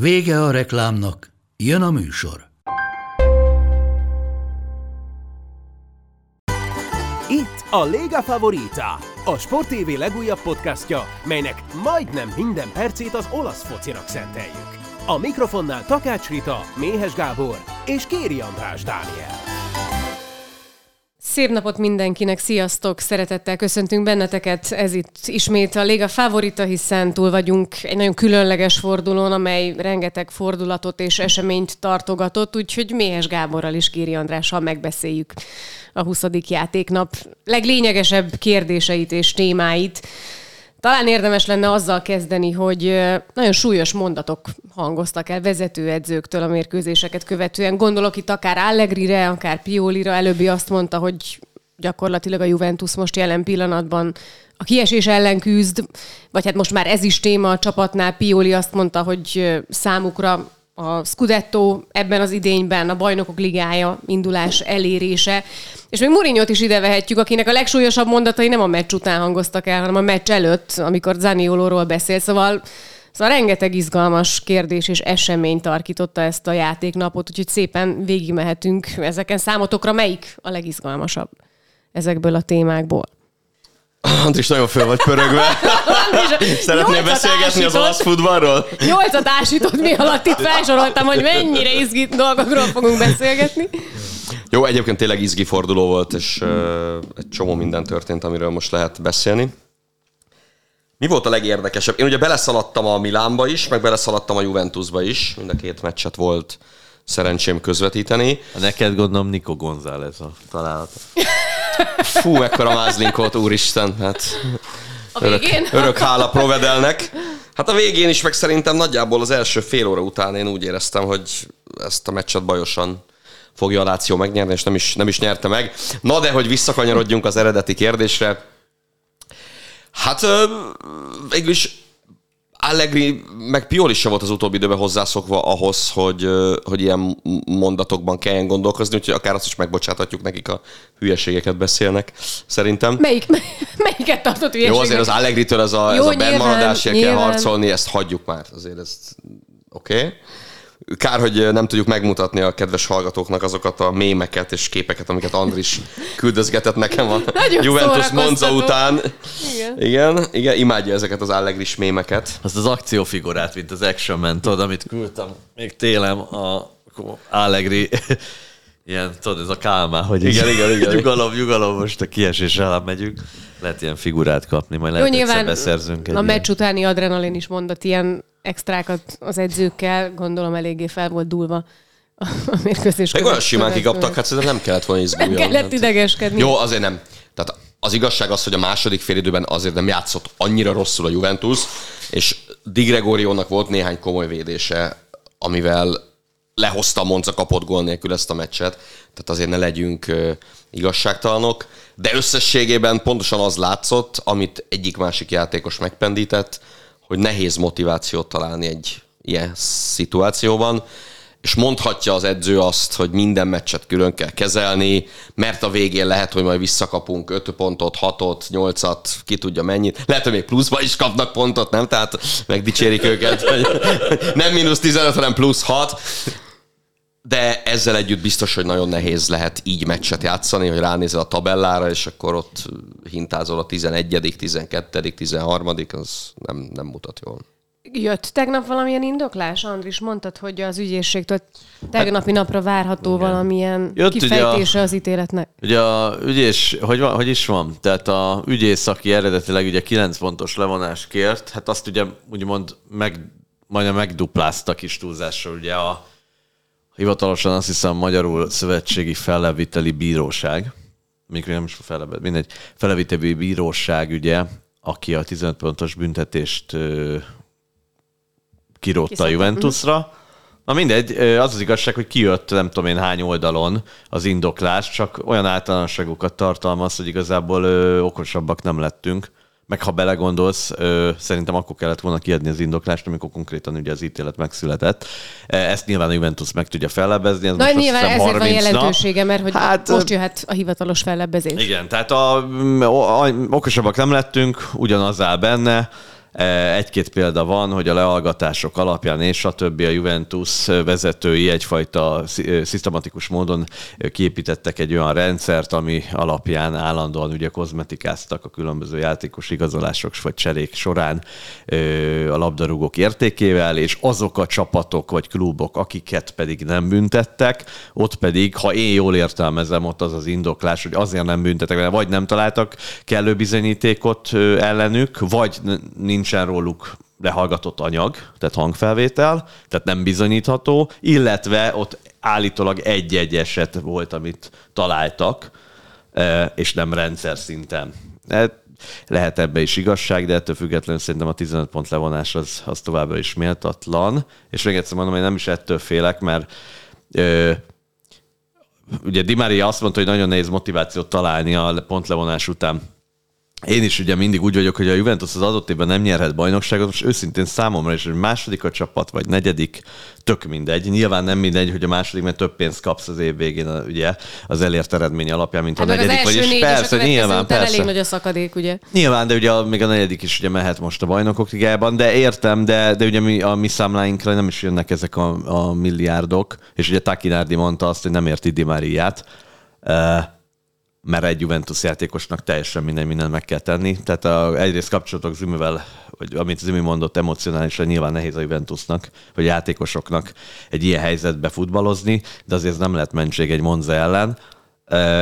Vége a reklámnak, jön a műsor. Itt a Lega Favorita, a Sport TV legújabb podcastja, melynek majdnem minden percét az olasz focinak szenteljük. A mikrofonnál Takács Rita, Méhes Gábor és Kéri András Dániel. Szép napot mindenkinek, sziasztok! Szeretettel köszöntünk benneteket. Ez itt ismét a Léga Favorita, hiszen túl vagyunk egy nagyon különleges fordulón, amely rengeteg fordulatot és eseményt tartogatott, úgyhogy Méhes Gáborral és Kéri Andrással megbeszéljük a 20. játéknap leglényegesebb kérdéseit és témáit. Talán érdemes lenne azzal kezdeni, hogy nagyon súlyos mondatok hangoztak el vezetőedzőktől a mérkőzéseket követően. Gondolok itt akár Allegrire, akár Piolira. Előbbi azt mondta, hogy gyakorlatilag a Juventus most jelen pillanatban a kiesés ellen küzd, vagy hát most már ez is téma a csapatnál. Pioli azt mondta, hogy számukra a Scudetto ebben az idényben, a Bajnokok Ligája indulás elérése. És még mourinho is ide vehetjük, akinek a legsúlyosabb mondatai nem a meccs után hangoztak el, hanem a meccs előtt, amikor Zaniolóról beszél. Szóval Szóval rengeteg izgalmas kérdés és esemény tarkította ezt a játéknapot, úgyhogy szépen végigmehetünk ezeken. Számotokra melyik a legizgalmasabb ezekből a témákból? Andris, nagyon föl vagy pörögve. Szeretnél beszélgetni az olasz futballról? Nyolcat ásított mi alatt itt felsoroltam, hogy mennyire izgi dolgokról fogunk beszélgetni. Jó, egyébként tényleg izgi forduló volt, és uh, egy csomó minden történt, amiről most lehet beszélni. Mi volt a legérdekesebb? Én ugye beleszaladtam a Milánba is, meg beleszaladtam a Juventusba is. Mind a két meccset volt szerencsém közvetíteni. Neked gondolom Nico González a találat. Fú, mekkora mázlink volt, úristen. Hát a végén? Örök, örök hála Provedelnek. Hát a végén is, meg szerintem nagyjából az első fél óra után én úgy éreztem, hogy ezt a meccset bajosan fogja a Láció megnyerni, és nem is, nem is nyerte meg. Na de, hogy visszakanyarodjunk az eredeti kérdésre. Hát végülis Allegri, meg Pioli sem volt az utóbbi időben hozzászokva ahhoz, hogy, hogy ilyen mondatokban kelljen gondolkozni, úgyhogy akár azt is megbocsáthatjuk nekik a hülyeségeket beszélnek, szerintem. Melyik, melyiket tartott hülyeséget? Jó, azért az Allegri-től ez a, Jó, ez a benmaradásért kell harcolni, ezt hagyjuk már, azért ezt oké. Okay. Kár, hogy nem tudjuk megmutatni a kedves hallgatóknak azokat a mémeket és képeket, amiket Andris küldözgetett nekem a Nagyon Juventus Monza után. Igen. igen. Igen, imádja ezeket az Allegris mémeket. Azt az akciófigurát, mint az Action Man, tudod, amit küldtem még télem a Allegri ilyen, tudod, ez a kálmá, hogy igen, igen, igen. nyugalom, nyugalom, most a kiesés ellen megyünk. Lehet ilyen figurát kapni, majd lehet Jó, nyilván beszerzünk egy a meccs utáni adrenalin is mondott ilyen extrákat az edzőkkel, gondolom eléggé fel volt dúlva a mérkőzés. Meg olyan simán kikaptak, hát szerintem nem kellett volna izguljon. Nem kellett idegeskedni. Jó, azért nem. Tehát az igazság az, hogy a második félidőben azért nem játszott annyira rosszul a Juventus, és Di Gregoriónak volt néhány komoly védése, amivel lehozta Monza kapott gól nélkül ezt a meccset, tehát azért ne legyünk igazságtalanok, de összességében pontosan az látszott, amit egyik-másik játékos megpendített, hogy nehéz motivációt találni egy ilyen szituációban, és mondhatja az edző azt, hogy minden meccset külön kell kezelni, mert a végén lehet, hogy majd visszakapunk 5 pontot, 6-ot, 8-at, ki tudja mennyit. Lehet, hogy még pluszba is kapnak pontot, nem? Tehát megdicsérik őket, hogy nem mínusz 15, hanem plusz 6 de ezzel együtt biztos, hogy nagyon nehéz lehet így meccset játszani, hogy ránézel a tabellára, és akkor ott hintázol a 11., 12., 13., az nem, nem mutat jól. Jött tegnap valamilyen indoklás, Andris? Mondtad, hogy az ügyészségtől tegnapi hát, napra várható igen. valamilyen Jött kifejtése a, az ítéletnek. Ugye a ügyész, hogy, van, hogy is van? Tehát a ügyész, aki eredetileg ugye 9 pontos levonás kért, hát azt ugye úgymond meg, majdnem megduplázta kis túlzással ugye a hivatalosan azt hiszem magyarul szövetségi felleviteli bíróság, mikor nem is fellevett, mindegy, felleviteli bíróság, ugye, aki a 15 pontos büntetést kirótta a. Juventusra. Na mindegy, ö, az az igazság, hogy kijött nem tudom én hány oldalon az indoklás, csak olyan általánosságokat tartalmaz, hogy igazából ö, okosabbak nem lettünk. Meg ha belegondolsz, ö, szerintem akkor kellett volna kiadni az indoklást, amikor konkrétan ugye az ítélet megszületett. E, Ezt nyilván a Juventus meg tudja fellebezni. Ez Na, most nyilván hiszem ezért van 30 nap. jelentősége, mert hogy Hát, hát, most jöhet a hivatalos fellebbezés. Igen, tehát a, a, a, okosabbak nem lettünk, ugyanaz áll benne. E, Egy-két példa van, hogy a lehallgatások alapján és a többi a Juventus vezetői egyfajta szi- szisztematikus módon kiépítettek egy olyan rendszert, ami alapján állandóan ugye kozmetikáztak a különböző játékos igazolások vagy cserék során ö, a labdarúgók értékével, és azok a csapatok vagy klubok, akiket pedig nem büntettek, ott pedig, ha én jól értelmezem, ott az az indoklás, hogy azért nem büntetek, mert vagy nem találtak kellő bizonyítékot ellenük, vagy n- nincsen róluk lehallgatott anyag, tehát hangfelvétel, tehát nem bizonyítható, illetve ott állítólag egy-egy eset volt, amit találtak, eh, és nem rendszer szinten. Eh, Lehet ebbe is igazság, de ettől függetlenül szerintem a 15 pont levonás az, az továbbra is méltatlan. És még egyszer mondom, hogy nem is ettől félek, mert ö, ugye Di Maria azt mondta, hogy nagyon nehéz motivációt találni a pontlevonás után. Én is ugye mindig úgy vagyok, hogy a Juventus az adott évben nem nyerhet bajnokságot, most őszintén számomra is, hogy második a csapat, vagy negyedik, tök mindegy. Nyilván nem mindegy, hogy a második, mert több pénzt kapsz az év végén ugye, az elért eredmény alapján, mint Hát a az negyedik. első Vagyis persze, nyilván, persze. elég nagy a szakadék, ugye? Nyilván, de ugye a, még a negyedik is ugye mehet most a bajnokok ligájában, de értem, de, de ugye mi, a mi számláinkra nem is jönnek ezek a, a milliárdok, és ugye Takinardi mondta azt, hogy nem érti Di Mariát, eh, mert egy Juventus játékosnak teljesen minden mindent meg kell tenni. Tehát a, egyrészt kapcsolatok Zümivel, vagy amit Zümi mondott, emocionálisan nyilván nehéz a Juventusnak, vagy játékosoknak egy ilyen helyzetbe futballozni, de azért nem lehet mentség egy Monza ellen.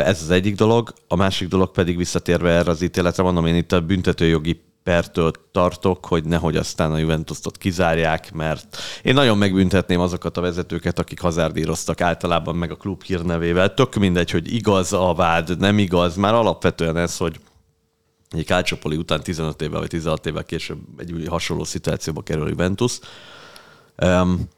Ez az egyik dolog. A másik dolog pedig visszatérve erre az ítéletre, mondom, én itt a büntetőjogi pertől tartok, hogy nehogy aztán a Juventus-t ott kizárják, mert én nagyon megbüntetném azokat a vezetőket, akik hazárdíroztak általában meg a klub hírnevével. Tök mindegy, hogy igaz a vád, nem igaz. Már alapvetően ez, hogy egy Calciopoli után 15 évvel vagy 16 évvel később egy hasonló szituációba kerül a Juventus. Um,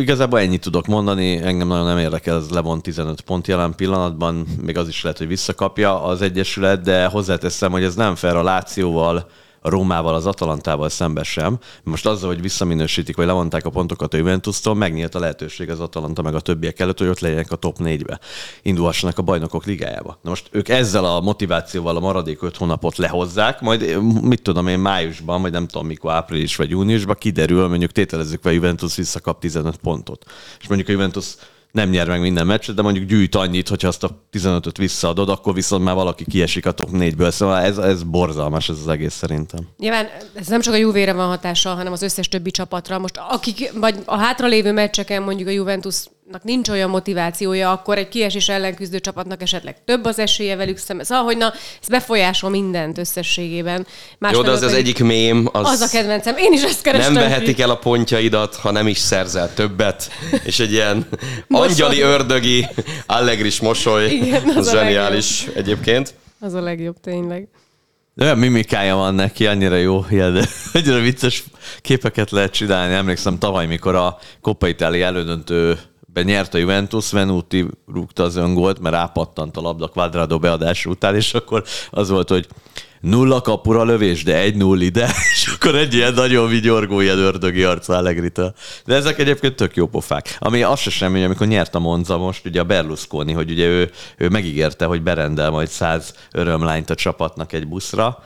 igazából ennyit tudok mondani, engem nagyon nem érdekel, ez levont 15 pont jelen pillanatban, még az is lehet, hogy visszakapja az Egyesület, de hozzáteszem, hogy ez nem fair a Lációval, a Rómával, az Atalantával szemben sem. Most azzal, hogy visszaminősítik, vagy levonták a pontokat a Juventus-tól, megnyílt a lehetőség az Atalanta meg a többiek előtt, hogy ott legyenek a top 4-be. Indulhassanak a bajnokok ligájába. Na most ők ezzel a motivációval a maradék 5 hónapot lehozzák, majd mit tudom én májusban, vagy nem tudom mikor, április vagy júniusban kiderül, mondjuk tételezzük be, a Juventus visszakap 15 pontot. És mondjuk a Juventus nem nyer meg minden meccset, de mondjuk gyűjt annyit, hogyha azt a 15-öt visszaadod, akkor viszont már valaki kiesik a top 4-ből. Szóval ez, ez borzalmas ez az egész szerintem. Nyilván ez nem csak a Juve-re van hatással, hanem az összes többi csapatra. Most akik, vagy a hátralévő meccseken mondjuk a Juventusnak nincs olyan motivációja, akkor egy kiesés ellen küzdő csapatnak esetleg több az esélye velük szemben. Szóval, hogy na, ez befolyásol mindent összességében. Jó, de az az egyik mém, az, Az a kedvencem. Én is ezt kerestem. nem vehetik el a pontjaidat, ha nem is szerzel többet, és egy ilyen angyali ördögi Allegris mosoly, Igen, az az zseniális egyébként. Az a legjobb, tényleg. De olyan mimikája van neki, annyira jó, de annyira vicces képeket lehet csinálni. Emlékszem tavaly, mikor a Coppa Italia elődöntőben nyert a Juventus, Venuti rúgta az öngolt, mert rápattant a labda Quadrado beadása után, és akkor az volt, hogy nulla kapura lövés, de egy null ide, és akkor egy ilyen nagyon vigyorgó, ilyen ördögi arca Allegri-től. De ezek egyébként tök jó pofák. Ami az se semmi, amikor nyert a Monza most, ugye a Berlusconi, hogy ugye ő, ő megígérte, hogy berendel majd száz örömlányt a csapatnak egy buszra,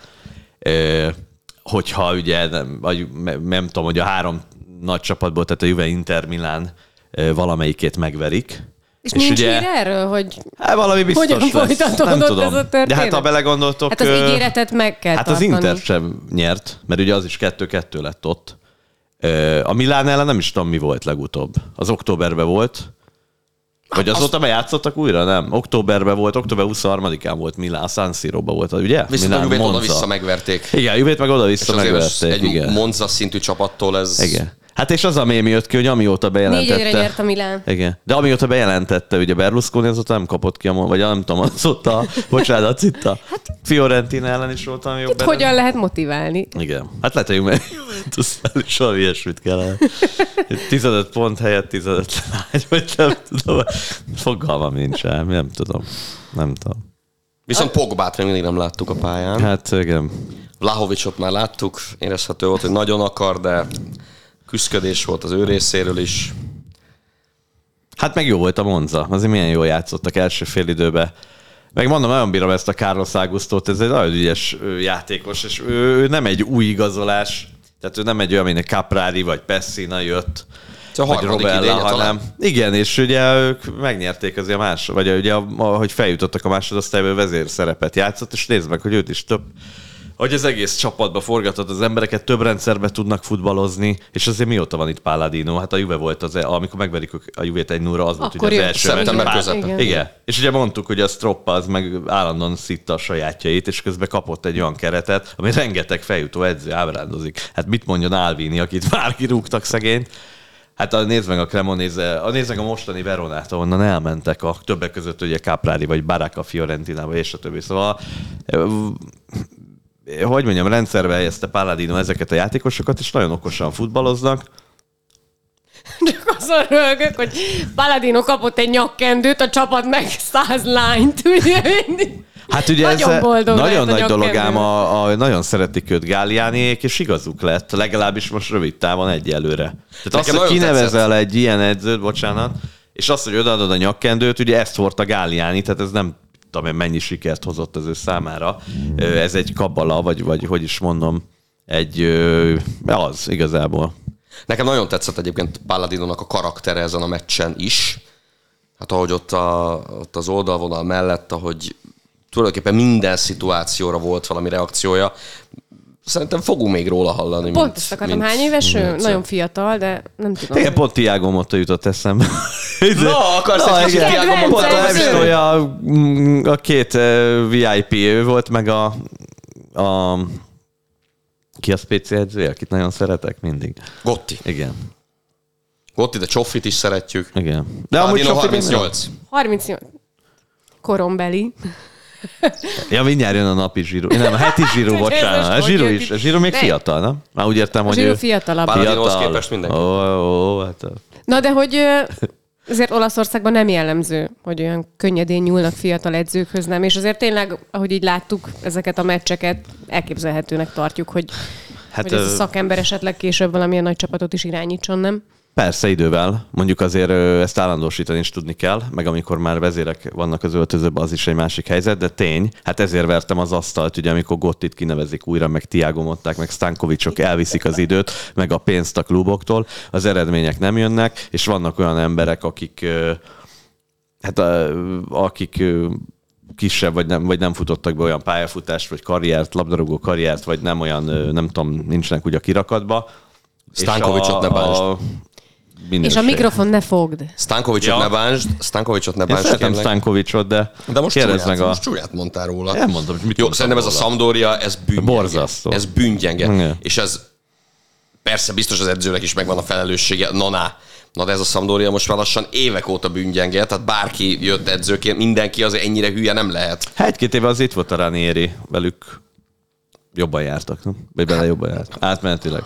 hogyha ugye nem, vagy me- nem tudom, hogy a három nagy csapatból, tehát a Juve Inter Milán valamelyikét megverik. És, és nincs ugye... hír erről, hogy Hát valami biztos Hogyan lesz. Nem tudom. ez a történet? De hát ha belegondoltok... hát az ígéretet meg kell Hát az tartani. Inter sem nyert, mert ugye az is 2-2 lett ott. A Milán ellen nem is tudom, mi volt legutóbb. Az októberben volt. Vagy azóta azt... játszottak újra? Nem. Októberben volt, október 23-án volt Milán, a San Siro-ba volt, ugye? Viszont Milán, a Juvét oda-vissza megverték. Igen, Juvét meg És oda-vissza azért megverték, egy igen. Monza szintű csapattól ez... Igen. Hát és az a mém jött ki, hogy amióta Négy bejelentette... nyert a Milán. Igen. De amióta bejelentette, ugye Berlusconi azóta nem kapott ki, a, mo- vagy nem tudom, azóta, bocsánat, itt a Fiorentina ellen is volt valami jobb hogyan lehet motiválni? Igen. Hát lehet, hogy mert Juventus fel is valami ilyesmit kellene. 15 pont helyett 15 lány, vagy nem tudom. Fogalmam nincs el, nem tudom. Nem tudom. Viszont Pogbát még mindig nem láttuk a pályán. Hát igen. Vlahovicsot már láttuk, érezhető volt, hogy nagyon akar, de küszködés volt az ő részéről is. Hát meg jó volt a Monza. Azért milyen jól játszottak első fél időben. Meg mondom, nagyon bírom ezt a Carlos Augustot, ez egy nagyon ügyes játékos, és ő, nem egy új igazolás, tehát ő nem egy olyan, mint a Caprari vagy Pessina jött, a vagy Robella, hanem... talán. Igen, és ugye ők megnyerték azért a más, vagy ugye, ahogy feljutottak a másodosztályba, vezér szerepet játszott, és nézd meg, hogy őt is több hogy az egész csapatba forgatott az embereket, több rendszerbe tudnak futballozni, és azért mióta van itt Palladino? Hát a Juve volt az, amikor megverik a Juvét egy 0 az volt Akkor ugye az első Szeptember közepén. Igen. Igen. És ugye mondtuk, hogy a Stroppa az meg állandóan szitta a sajátjait, és közben kapott egy olyan keretet, ami rengeteg feljutó edző ábrándozik. Hát mit mondjon Alvini, akit már kirúgtak szegényt? Hát a, nézd meg a Cremonese, a nézd meg a mostani Veronát, ahonnan elmentek a többek között ugye Caprari, vagy Baraka Fiorentinába, és a többi. Szóval hogy mondjam, rendszerbe helyezte Palladino ezeket a játékosokat, és nagyon okosan futballoznak. Csak azon rögök, hogy Paladino kapott egy nyakkendőt, a csapat meg száz lányt, ugye. Hát ugye Nagyon ez boldog nagyon nagy dolog ám, a, a, nagyon szeretik őt Gáliániék, és igazuk lett, legalábbis most rövid távon egyelőre. Tehát azt, hogy kinevezel egy ilyen edzőt, bocsánat, és azt, hogy odaadod a nyakkendőt, ugye ezt hordta Gáliáni, tehát ez nem tudom én, mennyi sikert hozott az ő számára. Ez egy kabala, vagy, vagy hogy is mondom, egy, az igazából. Nekem nagyon tetszett egyébként Palladinónak a karaktere ezen a meccsen is. Hát ahogy ott, a, ott az oldalvonal mellett, ahogy tulajdonképpen minden szituációra volt valami reakciója. Szerintem fogunk még róla hallani. Pont mint- ezt akartam. mint- Hány éves ő? Nagyon fiatal, de nem tudom. Igen, pont Tiago Motta jutott eszembe. Na, akarsz egy kicsit a, Motta a, mm, a két eh, VIP ő volt, meg a, a ki a PC edzője, akit nagyon szeretek mindig. Gotti. Igen, Gotti, de Csoffit is szeretjük. igen. De amúgy Palladino Sofi nem- 38. 38. Korombeli. Ja, mindjárt jön a napi zsíró. Nem, a heti zsíró, bocsánat. A zsíró is. A zsíró még Ne. fiatal, nem? Már úgy értem, hogy Zsíró fiatalabb. Palladinohoz képest mindenki. Ó, ó, hát, Na de hogy azért Olaszországban nem jellemző, hogy olyan könnyedén nyúlnak fiatal edzőkhöz, nem? És azért tényleg, ahogy így láttuk ezeket a meccseket, elképzelhetőnek tartjuk, hogy, hát, hogy ez a szakember esetleg később valamilyen nagy csapatot is irányítson, nem? Persze idővel, mondjuk azért ezt állandósítani is tudni kell, meg amikor már vezérek vannak az öltözőben, az is egy másik helyzet, de tény, hát ezért vertem az asztalt, ugye amikor Gottit kinevezik újra, meg Tiago Mották, meg Stankovicsok elviszik az időt, meg a pénzt a kluboktól, az eredmények nem jönnek, és vannak olyan emberek, akik hát akik kisebb, vagy nem, vagy nem futottak be olyan pályafutást, vagy karriert, labdarúgó karriert, vagy nem olyan, nem tudom, nincsenek úgy a kirakatba. Stankovicsot ne bántsd. És minőség. a mikrofon ne fogd. Stankovicsot Ja. ne bánsd, Stankovicsot ne Én bánsd, kérlek. Stankovicsot, de, De most kérdezd meg a... most csúnyát mondtál róla. Nem mondtam, hogy mit Jó, szerintem ez a róla. Sampdoria, ez bűngyenge. Borzasztó. Ez bűngyenge. Igen. És ez persze biztos az edzőnek is megvan a felelőssége. Na, na. De ez a Sampdoria most már lassan évek óta bűngyenge, tehát bárki jött edzőként, mindenki azért ennyire hülye nem lehet. Hát egy-két éve az itt volt a Ranieri, velük jobban jártak, nem? Vagy bele jobban jártak. Átmenetileg.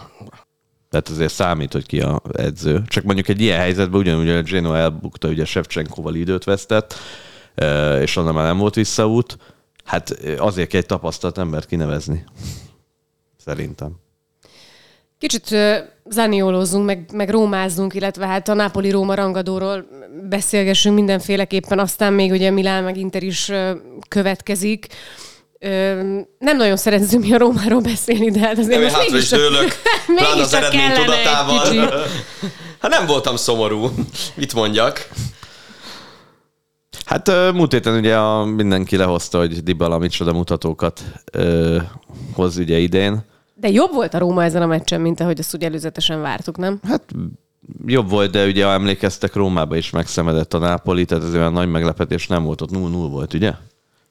Tehát azért számít, hogy ki a edző. Csak mondjuk egy ilyen helyzetben ugyanúgy a Genoa elbukta, ugye Shevchenkoval időt vesztett, és onnan már nem volt visszaút. Hát azért kell egy tapasztalt embert kinevezni. Szerintem. Kicsit zaniolózzunk, meg, meg rómázzunk, illetve hát a Napoli-Róma rangadóról beszélgessünk mindenféleképpen, aztán még ugye Milán meg Inter is következik. Ö, nem nagyon szeretünk mi a Rómáról beszélni, de hát azért Nem, most hátra is mégiscsak- dőlök, pláne az eredmény kellene egy tudatával. Hát nem voltam szomorú. Mit mondjak? Hát múlt héten ugye a, mindenki lehozta, hogy Dybala micsoda mutatókat ö, hoz ugye idén. De jobb volt a Róma ezen a meccsen, mint ahogy azt ugye előzetesen vártuk, nem? Hát jobb volt, de ugye ha emlékeztek, Rómába is megszemedett a Nápoli, tehát ez olyan nagy meglepetés nem volt, ott 0-0 volt, ugye?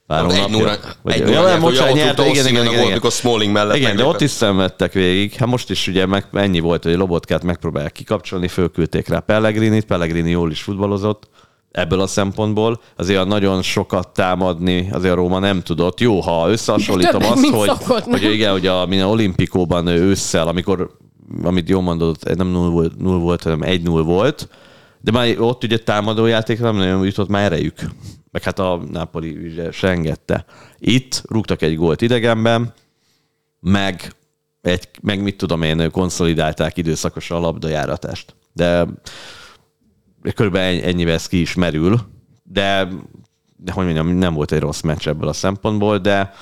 Pár Egy nulla, Vagy- egy Ja, nem, bocsánat, nyert, igen, igen, a igen, igen. mikor Smalling mellett Igen, de meglépett. ott is szenvedtek végig. Hát most is ugye meg, ennyi volt, hogy Lobotkát megpróbálják kikapcsolni, fölküldték rá Pellegrinit, Pellegrini jól is futballozott ebből a szempontból. Azért a nagyon sokat támadni azért a Róma nem tudott. Jó, ha összehasonlítom Többet, azt, mint hogy, szokott, hogy igen, hogy a, mint a olimpikóban ősszel, amikor, amit jól mondott, nem 0 volt, 0 volt, hanem 1-0 volt, de már ott ugye támadójátékra nem nagyon jutott már erejük. Meg hát a Napoli ugye se engedte. Itt rúgtak egy gólt idegenben, meg, egy, meg mit tudom én, konszolidálták időszakosan a labdajáratást. De körülbelül ennyivel ez ki is merül, de, de hogy mondjam, nem volt egy rossz meccs ebből a szempontból, de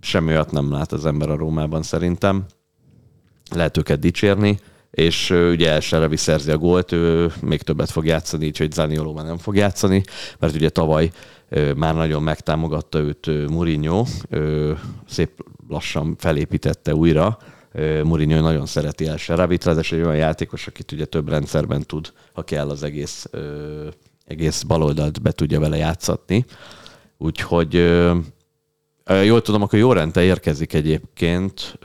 semmi olyat nem lát az ember a Rómában szerintem. Lehet őket dicsérni, és ugye Elsere szerzi a gólt, ő még többet fog játszani, így hogy Zanioló már nem fog játszani, mert ugye tavaly már nagyon megtámogatta őt Mourinho, szép lassan felépítette újra, Mourinho nagyon szereti El Serabit, ráadásul egy olyan játékos, akit ugye több rendszerben tud, ha kell az egész, egész baloldalt be tudja vele játszatni. Úgyhogy jól tudom, akkor Jorente érkezik egyébként,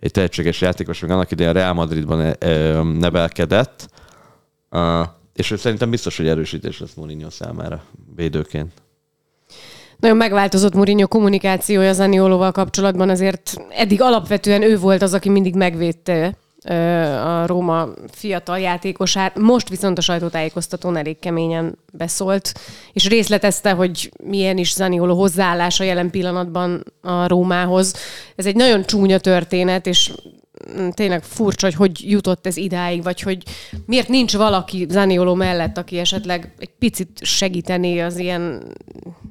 egy tehetséges játékos, még annak idején a Real Madridban ö, nevelkedett, ö, és ő szerintem biztos, hogy erősítés lesz Mourinho számára védőként. Nagyon megváltozott Mourinho kommunikációja Zaniolóval kapcsolatban, azért eddig alapvetően ő volt az, aki mindig megvédte a Róma fiatal játékosát. Most viszont a sajtótájékoztatón elég keményen beszólt, és részletezte, hogy milyen is Zanioló hozzáállása jelen pillanatban a Rómához. Ez egy nagyon csúnya történet, és tényleg furcsa, hogy hogy jutott ez idáig, vagy hogy miért nincs valaki Zanioló mellett, aki esetleg egy picit segítené az ilyen,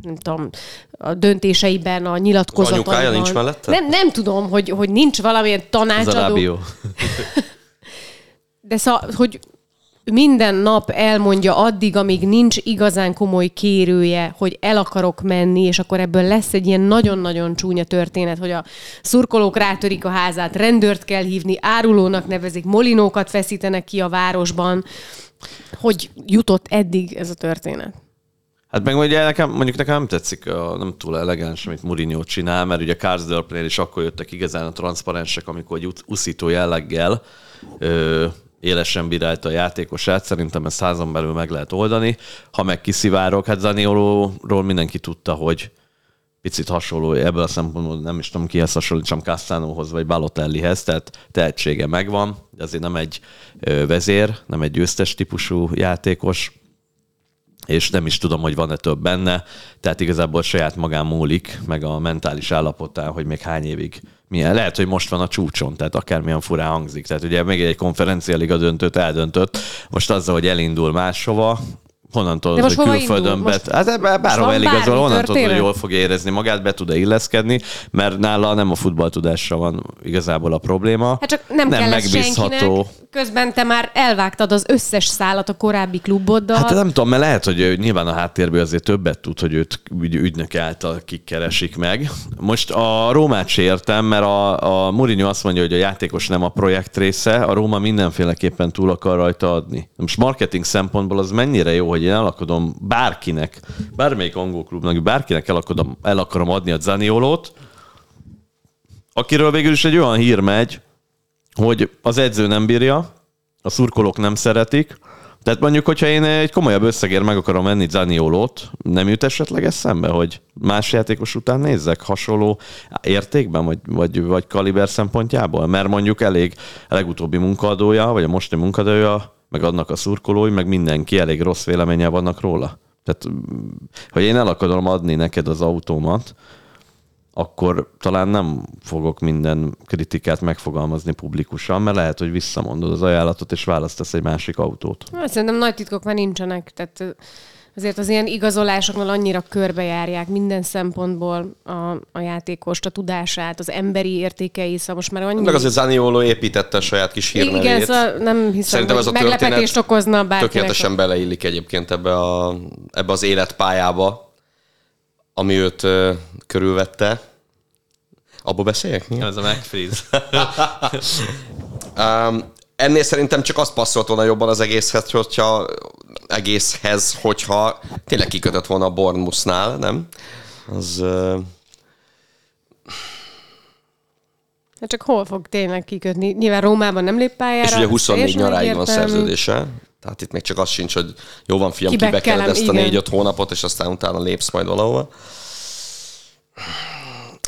nem tudom, a döntéseiben, a nyilatkozataiban. anyukája nincs mellette? Nem, nem tudom, hogy, hogy nincs valamilyen tanácsadó. Zarabio. De szóval, hogy minden nap elmondja addig, amíg nincs igazán komoly kérője, hogy el akarok menni, és akkor ebből lesz egy ilyen nagyon-nagyon csúnya történet, hogy a szurkolók rátörik a házát, rendőrt kell hívni, árulónak nevezik, molinókat feszítenek ki a városban. Hogy jutott eddig ez a történet? Hát meg ugye nekem, mondjuk nekem nem tetszik, a, nem túl elegáns, amit Mourinho csinál, mert ugye Karsdorpnél is akkor jöttek igazán a transzparensek, amikor egy uszító jelleggel élesen bírálta a játékosát. Szerintem ezt házon belül meg lehet oldani. Ha meg kiszivárok, hát Zaniolóról mindenki tudta, hogy picit hasonló ebből a szempontból, nem is tudom kihez hasonlítsam Castellóhoz vagy Balotellihez, tehát tehetsége megvan, de azért nem egy vezér, nem egy győztes típusú játékos, és nem is tudom, hogy van-e több benne, tehát igazából saját magán múlik, meg a mentális állapotán, hogy még hány évig milyen. Lehet, hogy most van a csúcson, tehát akármilyen furán hangzik. Tehát ugye még egy konferenciáliga döntőt eldöntött, most azzal, hogy elindul máshova, De az, most hogy külföldön indul? bet. Hát ebbe- bárhova eligazol, honnan tudod, hogy jól fogja érezni magát, be tud-e illeszkedni, mert nála nem a futballtudásra van igazából a probléma. Hát csak nem, nem megbízható. senkinek. Közben te már elvágtad az összes szálat a korábbi kluboddal. Hát nem tudom, mert lehet, hogy ő nyilván a háttérből azért többet tud, hogy őt ügy, ügynök által kik keresik meg. Most a Rómát se értem, mert a, a Mourinho azt mondja, hogy a játékos nem a projekt része, a Róma mindenféleképpen túl akar rajta adni. Most marketing szempontból az mennyire jó, hogy én el akarom bárkinek, bármelyik angol klubnak, bárkinek el akarom, el akarom adni a Zaniolót, akiről végül is egy olyan hír megy, hogy az edző nem bírja, a szurkolók nem szeretik, tehát mondjuk, hogyha én egy komolyabb összegért meg akarom venni Zaniolót, nem jut esetleg eszembe, hogy más játékos után nézzek hasonló értékben, vagy, vagy, vagy kaliber szempontjából? Mert mondjuk elég a legutóbbi munkadója, vagy a mostani munkadója, meg annak a szurkolói, meg mindenki elég rossz véleménye vannak róla. Tehát, mm, hogy én el akarom adni neked az autómat, akkor talán nem fogok minden kritikát megfogalmazni publikusan, mert lehet, hogy visszamondod az ajánlatot, és választasz egy másik autót. Hát Szerintem nagy titkok már nincsenek, tehát azért az ilyen igazolásoknál annyira körbejárják minden szempontból a, a játékost, a tudását, az emberi értékei, szóval most már annyi... Meg azért Zaniolo építette a saját kis hírnevét. Igen, szóval nem hiszem, Szerintem hogy ez a meglepetést okozna bárkinek. Tökéletesen beleillik egyébként ebbe, a, ebbe az életpályába, ami őt ö, körülvette. Abba beszéljek? Mi? Ez a megfríz. Um, ennél szerintem csak azt passzolt volna jobban az egészhez, hogyha egészhez, hogyha tényleg kikötött volna a Bournemouthnál, nem? az ö, Hát csak hol fog tényleg kikötni? Nyilván Rómában nem lép pályára. és ugye 24 teljesen nyaráig van szerződése, tehát itt még csak az sincs, hogy jó van fiam, Kibekkelem, kibekeled ezt a négy-öt hónapot, és aztán utána lépsz majd valahova.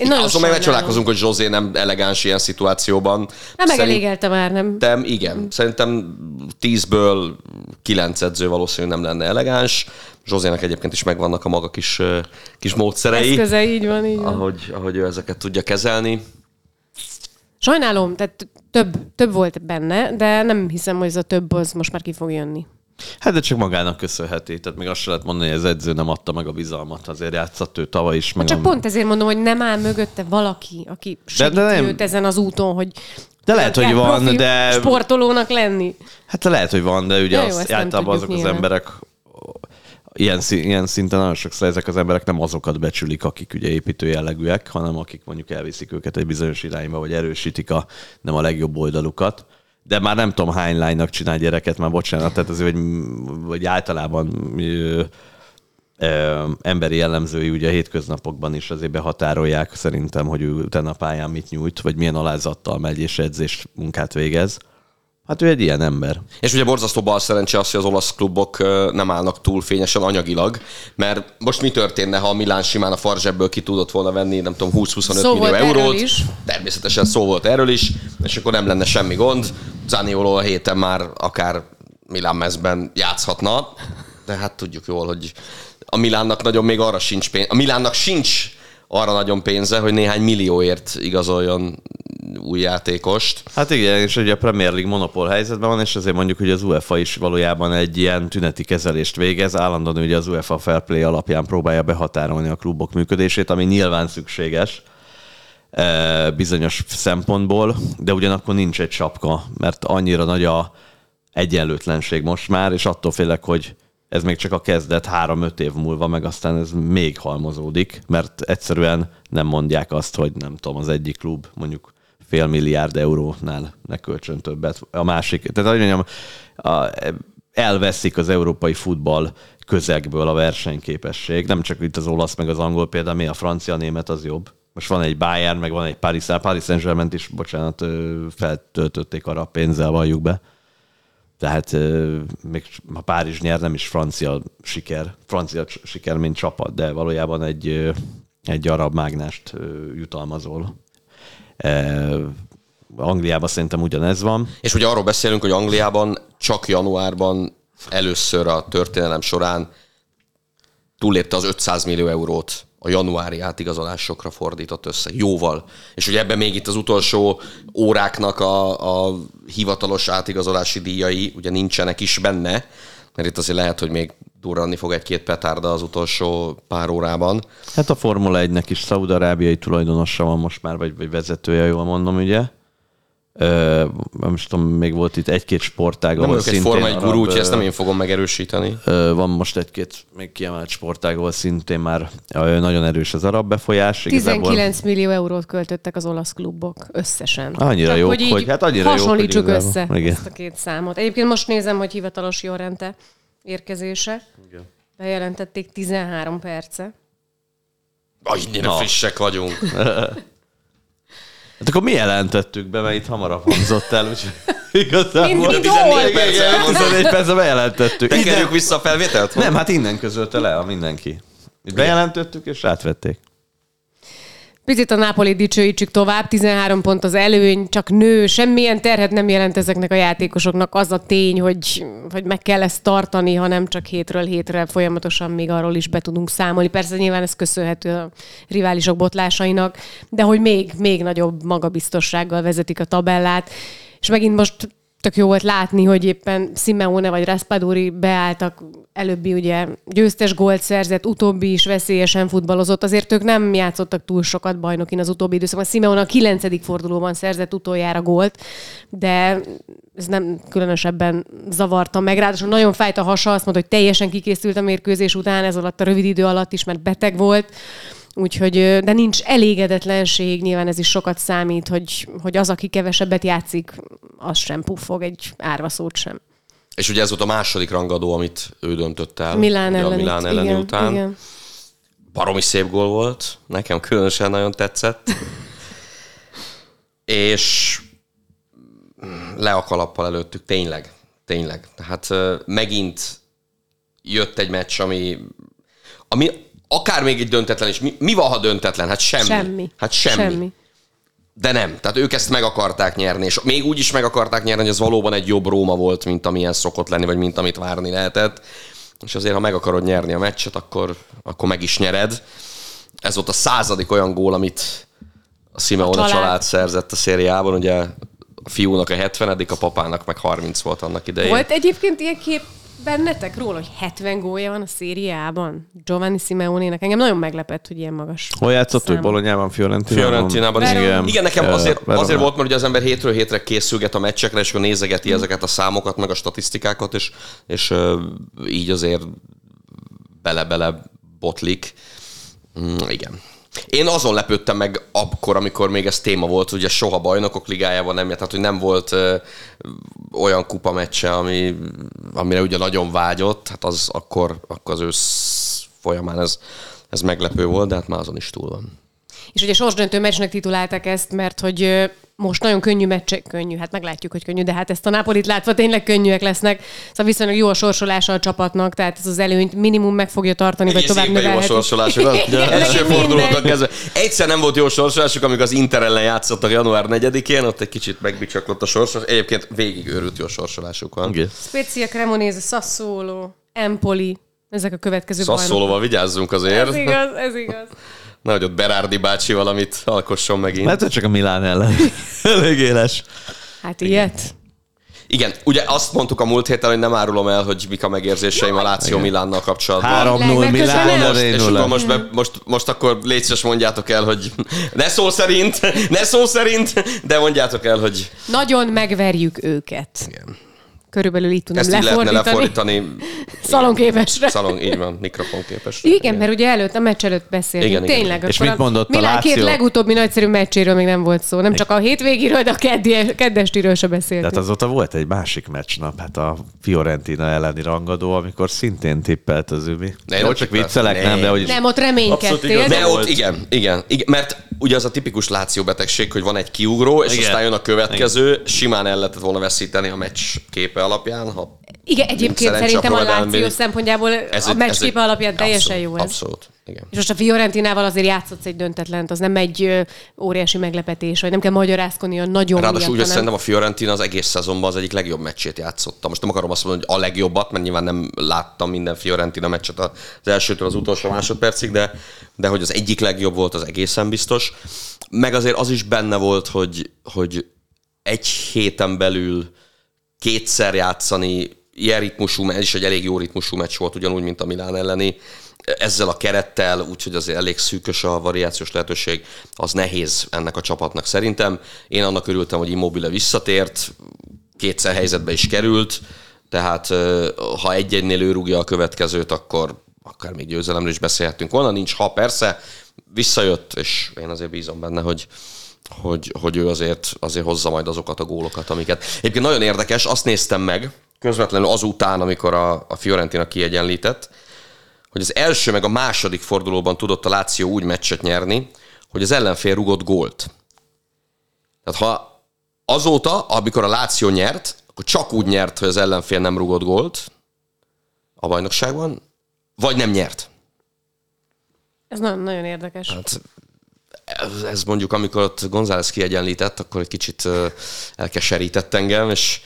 Én nagyon Azon meg megcsodálkozunk, hogy Zsozé nem elegáns ilyen szituációban. Hát megelégelte már, nem? Szerintem igen. Szerintem tízből kilenc edző valószínűleg nem lenne elegáns. Zsozének egyébként is megvannak a maga kis, kis módszerei, Eszköze, így van, így van. ahogy, ahogy ő ezeket tudja kezelni. Sajnálom, tehát több, több volt benne, de nem hiszem, hogy ez a több az most már ki fog jönni. Hát de csak magának köszönheti. Tehát még azt se lehet mondani, hogy az edző nem adta meg a bizalmat. Azért játszott ő tavaly is. Meg Csak a... pont ezért mondom, hogy nem áll mögötte valaki, aki segíti de nem- őt ezen az úton, hogy De lehet, hogy van, de- sportolónak lenni. Hát lehet, hogy van, de ugye Ja, jó, azt általában azok az nyilván. emberek ilyen, ilyen szinten nagyon sokszor ezek az emberek nem azokat becsülik, akik ugye építő jellegűek, hanem akik mondjuk elviszik őket egy bizonyos irányba, vagy erősítik a nem a legjobb oldalukat. De már nem tudom hány lánynak csinál gyereket, már bocsánat, tehát azért, hogy, vagy általában ö, ö, emberi jellemzői ugye a hétköznapokban is azért behatárolják szerintem, hogy ő utána a pályán mit nyújt, vagy milyen alázattal megy és edzés munkát végez. Hát ő egy ilyen ember. És ugye borzasztó bal szerencse az, hogy az olasz klubok nem állnak túl fényesen anyagilag, mert most mi történne, ha a Milán simán a farzsebből ki tudott volna venni, nem tudom, 20-25 Szó millió volt erről eurót. is. Természetesen szó volt erről is, és akkor nem lenne semmi gond. Zanioló a héten már akár Milán mezben játszhatna, de hát tudjuk jól, hogy a Milánnak nagyon még arra sincs pénz. A Milánnak sincs arra nagyon pénze, hogy néhány millióért igazoljon új játékost. Hát igen, és ugye a Premier League monopól helyzetben van, és azért mondjuk, hogy az UEFA is valójában egy ilyen tüneti kezelést végez. Állandóan ugye az UEFA Fair Play alapján próbálja behatárolni a klubok működését, ami nyilván szükséges eh, bizonyos szempontból, de ugyanakkor nincs egy sapka, mert annyira nagy a egyenlőtlenség most már, és attól félek, hogy ez még csak a kezdet három-öt év múlva, meg aztán ez még halmozódik, mert egyszerűen nem mondják azt, hogy nem tudom, az egyik klub mondjuk fél milliárd eurónál ne költsön többet. A másik, tehát hogy mondjam, a, elveszik az európai futball közegből a versenyképesség. Nem csak itt az olasz, meg az angol példa, mi a francia, a német az jobb. Most van egy Bayern, meg van egy Paris, Paris Saint-Germain is, bocsánat, feltöltötték arra a pénzzel, valljuk be. Tehát még ha Párizs nyer, nem is francia siker, francia siker, mint csapat, de valójában egy, egy arab mágnást jutalmazol. Angliában szerintem ugyanez van. És ugye arról beszélünk, hogy Angliában csak januárban először a történelem során túllépte az 500 millió eurót a januári átigazolásokra fordított összeg. Jóval. És ugye ebben még itt az utolsó óráknak a, a hivatalos átigazolási díjai ugye nincsenek is benne, mert itt azért lehet, hogy még durranni fog egy-két petárda az utolsó pár órában. Hát a Formula 1-nek is szaudarábiai tulajdonosa van most már, vagy, vagy vezetője, jól mondom, ugye? Ö, nem is tudom, még volt itt egy-két sportág, Nem ahol egy szintén forma egy gurú, úgyhogy ezt nem én fogom megerősíteni. Ö, Van most egy-két még kiemelt sportág, ahol szintén már ö, nagyon erős az arab befolyás. Igazából- 19 millió eurót költöttek az olasz klubok összesen. Annyira Csak jók, hogy, hogy- hát annyira jók, hogy igazából- össze Igen. ezt a két számot. Egyébként most nézem, hogy hivatalos Jorrente érkezése. Igen. Bejelentették 13 perce. Annyira Na. frissek vagyunk. Hát akkor mi jelentettük be, mert itt hamarabb hangzott el, úgyhogy igazából... Mind- mind 14 hol? perc Igen, elmondta. 14 percben bejelentettük. Tekerjük vissza a felvételt? Nem, hát innen közölte le a mindenki. Itt bejelentettük, és átvették. Picit a Napoli dicsőítsük tovább, 13 pont az előny, csak nő, semmilyen terhet nem jelent ezeknek a játékosoknak az a tény, hogy, hogy meg kell ezt tartani, hanem csak hétről hétre folyamatosan még arról is be tudunk számolni. Persze nyilván ez köszönhető a riválisok botlásainak, de hogy még, még nagyobb magabiztossággal vezetik a tabellát, és megint most tök jó volt látni, hogy éppen Simeone vagy Raspadori beálltak, előbbi ugye győztes gólt szerzett, utóbbi is veszélyesen futballozott, azért ők nem játszottak túl sokat bajnokin az utóbbi időszakban. Simeone a kilencedik fordulóban szerzett utoljára gólt, de ez nem különösebben zavarta meg. Ráadásul nagyon fájt a hasa, azt mondta, hogy teljesen kikészült a mérkőzés után, ez alatt a rövid idő alatt is, mert beteg volt. Úgyhogy, de nincs elégedetlenség, nyilván ez is sokat számít, hogy, hogy az, aki kevesebbet játszik, az sem puffog egy árva szót sem. És ugye ez volt a második rangadó, amit ő döntött el. Milán elleni. Milán elleni igen, után. Igen. baromi szép gól volt, nekem különösen nagyon tetszett. És le a kalappal előttük, tényleg, tényleg. Tehát megint jött egy meccs, ami, ami akár még egy döntetlen is. Mi, mi van, ha döntetlen? Hát semmi. Semmi. Hát semmi. semmi. De nem. Tehát ők ezt meg akarták nyerni, és még úgy is meg akarták nyerni, hogy ez valóban egy jobb Róma volt, mint amilyen szokott lenni, vagy mint amit várni lehetett. És azért, ha meg akarod nyerni a meccset, akkor, akkor meg is nyered. Ez volt a századik olyan gól, amit a Simeone a család. család szerzett a szériában. Ugye a fiúnak a 70 a papának meg 30 volt annak idején. Volt egyébként ilyen kép bennetek róla, hogy 70 gólja van a szériában? Giovanni Simeone-nek. Engem nagyon meglepett, hogy ilyen magas. Hol játszott, hogy Bolonyában, Fiorentinában? Fiorentinában. Igen, igen nekem azért, azért volt, mert ugye az ember hétről hétre készülget a meccsekre, és akkor nézegeti mm. ezeket a számokat, meg a statisztikákat, és, és így azért bele-bele botlik. Mm, igen. Én azon lepődtem meg akkor, amikor még ez téma volt, ugye soha bajnokok ligájában nem, tehát hogy nem volt ö, olyan kupa meccse, ami, amire ugye nagyon vágyott, hát az akkor, akkor az ősz folyamán ez, ez meglepő volt, de hát már azon is túl van. És ugye sorsdöntő meccsnek titulálták ezt, mert hogy most nagyon könnyű meccsek, könnyű, hát meglátjuk, hogy könnyű, de hát ezt a Napolit látva tényleg könnyűek lesznek. Szóval viszonylag jó a sorsolása a csapatnak, tehát ez az előnyt minimum meg fogja tartani, vagy tovább növelheti. jó a sorsolásuk. Első fordulóban kezdve. Egyszer nem volt jó sorsolásuk, amikor az Inter ellen játszottak január 4-én, ott egy kicsit megbicsaklott a sorsolás. Egyébként végig őrült jó sorsolásuk van. Okay. Spezia, Cremonese, Sassuolo, Empoli, ezek a következő Sassuolóval vigyázzunk azért. Ez igaz, ez igaz. Nehogy ott Berardi bácsi valamit alkosson megint. Mert csak a Milán ellen. Elég éles. Hát ilyet. Igen, ugye azt mondtuk a múlt héten, hogy nem árulom el, hogy mik a megérzéseim a Láció Milánnal kapcsolatban. 3-0 Milán, most, és akkor most, be, most, most akkor légy mondjátok el, hogy ne szó szerint, ne szó szerint, de mondjátok el, hogy... Nagyon megverjük őket. Igen. Körülbelül így tudom Ezt lefordítani. Így lefordítani. Szalonképesre. Szalon, így van, mikrofonképesre. Igen, igen, mert ugye előtt, a meccs előtt beszéltünk. Igen, Tényleg. Igen. És mit mondott a, a Láció? két legutóbbi nagyszerű meccséről még nem volt szó. Nem csak a hétvégéről, de a keddi, keddestiről se beszéltünk. Tehát azóta volt egy másik meccsnap, hát a Fiorentina elleni rangadó, amikor szintén tippelt az Ümi. Ne, Jó, csak viccelek, nem, de hogy Nem, ott reménykedtél. De ott igen, igen, igen, mert ugye az a tipikus Láció betegség, hogy van egy kiugró, és igen. aztán jön a következő, igen. simán el lehetett volna veszíteni a meccs alapján, ha igen, egyébként szerintem a Láció szempontjából ez a meccsképe alapján teljesen abszolút, jó ez. Abszolút. Igen. És most a Fiorentinával azért játszott egy döntetlent, az nem egy óriási meglepetés, vagy nem kell magyarázkodni a nagyon Ráadásul úgy, hogy szerintem a Fiorentina az egész szezonban az egyik legjobb meccsét játszotta. Most nem akarom azt mondani, hogy a legjobbat, mert nyilván nem láttam minden Fiorentina meccset az elsőtől az utolsó másodpercig, de, de hogy az egyik legjobb volt, az egészen biztos. Meg azért az is benne volt, hogy, hogy egy héten belül kétszer játszani ilyen ritmusú, ez is egy elég jó ritmusú meccs volt, ugyanúgy, mint a Milán elleni. Ezzel a kerettel, úgyhogy azért elég szűkös a variációs lehetőség, az nehéz ennek a csapatnak szerintem. Én annak örültem, hogy Immobile visszatért, kétszer helyzetbe is került, tehát ha egy-egynél ő rúgja a következőt, akkor akár még győzelemről is beszélhetünk volna, nincs ha persze, visszajött, és én azért bízom benne, hogy, hogy, hogy ő azért, azért hozza majd azokat a gólokat, amiket. Egyébként nagyon érdekes, azt néztem meg, közvetlenül azután, amikor a, a Fiorentina kiegyenlített, hogy az első meg a második fordulóban tudott a Láció úgy meccset nyerni, hogy az ellenfél rugott gólt. Tehát ha azóta, amikor a Láció nyert, akkor csak úgy nyert, hogy az ellenfél nem rugott gólt a bajnokságban, vagy nem nyert. Ez nagyon, nagyon érdekes. Hát, ez, mondjuk, amikor ott González kiegyenlített, akkor egy kicsit elkeserített engem, és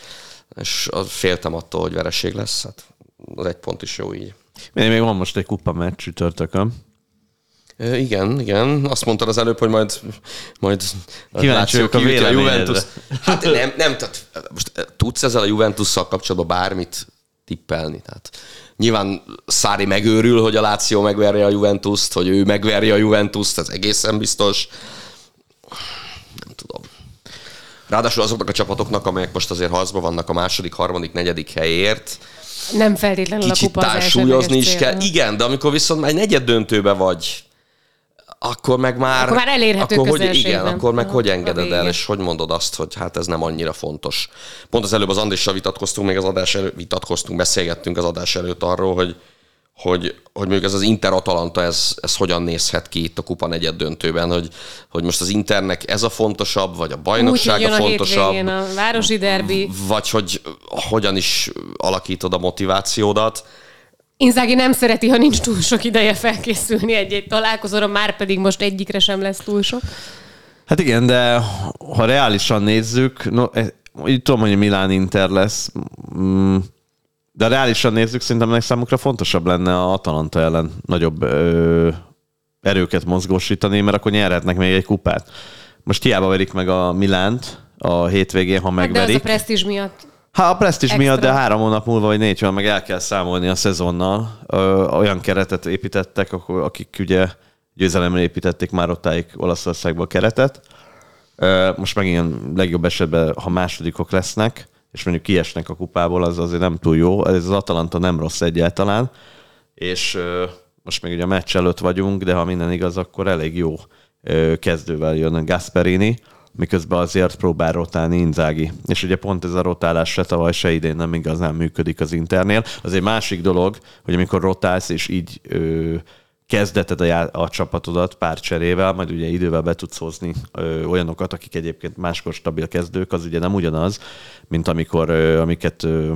és féltem attól, hogy vereség lesz. Hát az egy pont is jó így. Még, még van most egy kupa meccs csütörtökön. Igen, igen. Azt mondtad az előbb, hogy majd, majd Kíváncsi a, a Juventus. Hát nem, nem, tehát most tudsz ezzel a Juventusszal kapcsolatban bármit tippelni? Tehát nyilván Szári megőrül, hogy a Láció megverje a Juventust, hogy ő megverje a Juventust, ez egészen biztos. Nem tudom. Ráadásul azoknak a csapatoknak, amelyek most azért harcban vannak a második, harmadik, negyedik helyért, nem feltétlenül Kicsit a kupa társúlyozni is kell. Igen, de amikor viszont egy negyed döntőbe vagy, akkor meg már... Akkor már elérhető akkor hogy, Igen, akkor meg hogy engeded el, és hogy mondod azt, hogy hát ez nem annyira fontos. Pont az előbb az Andrissal vitatkoztunk, még az adás előtt vitatkoztunk, beszélgettünk az adás előtt arról, hogy, hogy, hogy mondjuk ez az Inter-Atalanta, ez, ez hogyan nézhet ki itt a kupa negyed döntőben, hogy, hogy most az Internek ez a fontosabb, vagy a bajnokság Úgy, a fontosabb, a, a városi derbi. vagy hogy hogyan is alakítod a motivációdat. Inzági nem szereti, ha nincs túl sok ideje felkészülni egy-egy találkozóra, már pedig most egyikre sem lesz túl sok. Hát igen, de ha reálisan nézzük, no, eh, így tudom, hogy Milán Inter lesz, mm, de reálisan nézzük, szerintem ennek számukra fontosabb lenne a Atalanta ellen nagyobb ö, erőket mozgósítani, mert akkor nyerhetnek még egy kupát. Most hiába verik meg a Milánt a hétvégén, ha Hát de az megverik. a presztízs miatt. Hát a presztis Extra. miatt, de három hónap múlva, vagy négy hónap meg el kell számolni a szezonnal. Ö, olyan keretet építettek, akik ugye győzelemre építették már ottáig Olaszországba a keretet. Ö, most megint ilyen legjobb esetben, ha másodikok lesznek, és mondjuk kiesnek a kupából, az azért nem túl jó. Ez az Atalanta nem rossz egyáltalán. És ö, most még ugye a meccs előtt vagyunk, de ha minden igaz, akkor elég jó ö, kezdővel jön Gasperini, miközben azért próbál rotálni Inzági. És ugye pont ez a rotálás se tavaly, se idén nem igazán működik az Internél. Az egy másik dolog, hogy amikor rotálsz, és így ö, kezdeted a, já- a csapatodat pár cserével, majd ugye idővel be tudsz hozni ö, olyanokat, akik egyébként máskor stabil kezdők, az ugye nem ugyanaz, mint amikor, ö, amiket ö,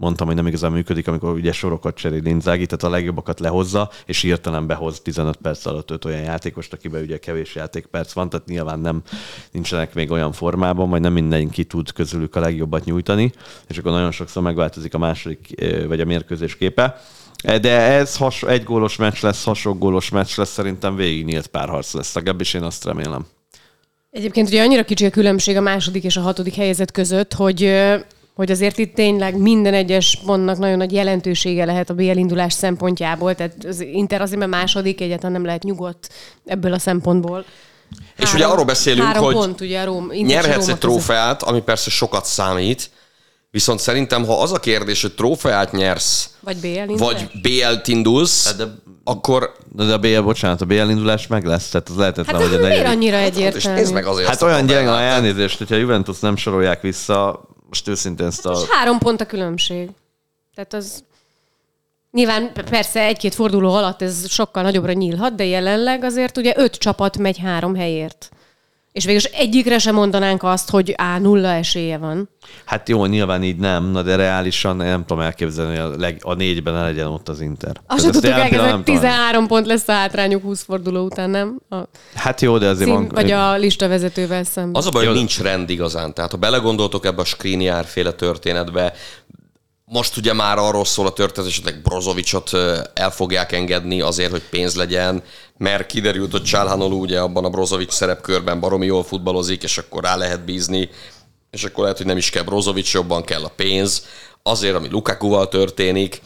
mondtam, hogy nem igazán működik, amikor ugye sorokat cserél Inzági, tehát a legjobbakat lehozza, és hirtelen behoz 15 perc alatt öt olyan játékost, akiben ugye kevés játékperc van, tehát nyilván nem nincsenek még olyan formában, vagy nem mindenki tud közülük a legjobbat nyújtani, és akkor nagyon sokszor megváltozik a második, vagy a mérkőzés képe. De ez has, egy gólos meccs lesz, hasonló gólos meccs lesz, szerintem végig nyílt párharc lesz, legalábbis én azt remélem. Egyébként ugye annyira kicsi a különbség a második és a hatodik helyezett között, hogy hogy azért itt tényleg minden egyes pontnak nagyon nagy jelentősége lehet a BL indulás szempontjából, tehát az Inter azért, mert második, egyáltalán nem lehet nyugodt ebből a szempontból. És ugye arról beszélünk, három hogy pont, ugye Róm, Nyerhetsz egy között. trófeát, ami persze sokat számít, viszont szerintem, ha az a kérdés, hogy trófeát nyersz, Vagy BL vagy BL-t indulsz, Hát de- akkor De, de a BL, bocsánat, a BL indulás meg lesz, tehát az lehetetlen, Hát ez hogy a negyedik- annyira és egyértelmű? nézd meg azért Hát olyan gyenge a elnézést, hogyha a Juventus nem sorolják vissza, most őszintén ezt a... És három pont a különbség. Tehát az... Nyilván persze egy-két forduló alatt ez sokkal nagyobbra nyílhat, de jelenleg azért ugye öt csapat megy három helyért. És végül egyikre sem mondanánk azt, hogy A nulla esélye van. Hát jó, nyilván így nem, na de reálisan nem tudom elképzelni, hogy a, leg, a négyben ne legyen ott az Inter. Azt sem tudtuk tudom. 13 pont lesz a hátrányuk 20 forduló után, nem? A Hát jó, de azért cím, van... vagy a lista vezetővel szemben. Az a baj, hogy nincs rend igazán. Tehát ha belegondoltok ebbe a Skriniar féle történetbe, most ugye már arról szól a történet, esetleg Brozovicsot el fogják engedni azért, hogy pénz legyen, mert kiderült, hogy Csálhanolú ugye abban a Brozovics szerepkörben baromi jól futballozik, és akkor rá lehet bízni, és akkor lehet, hogy nem is kell Brozovics, jobban kell a pénz. Azért, ami Lukakuval történik,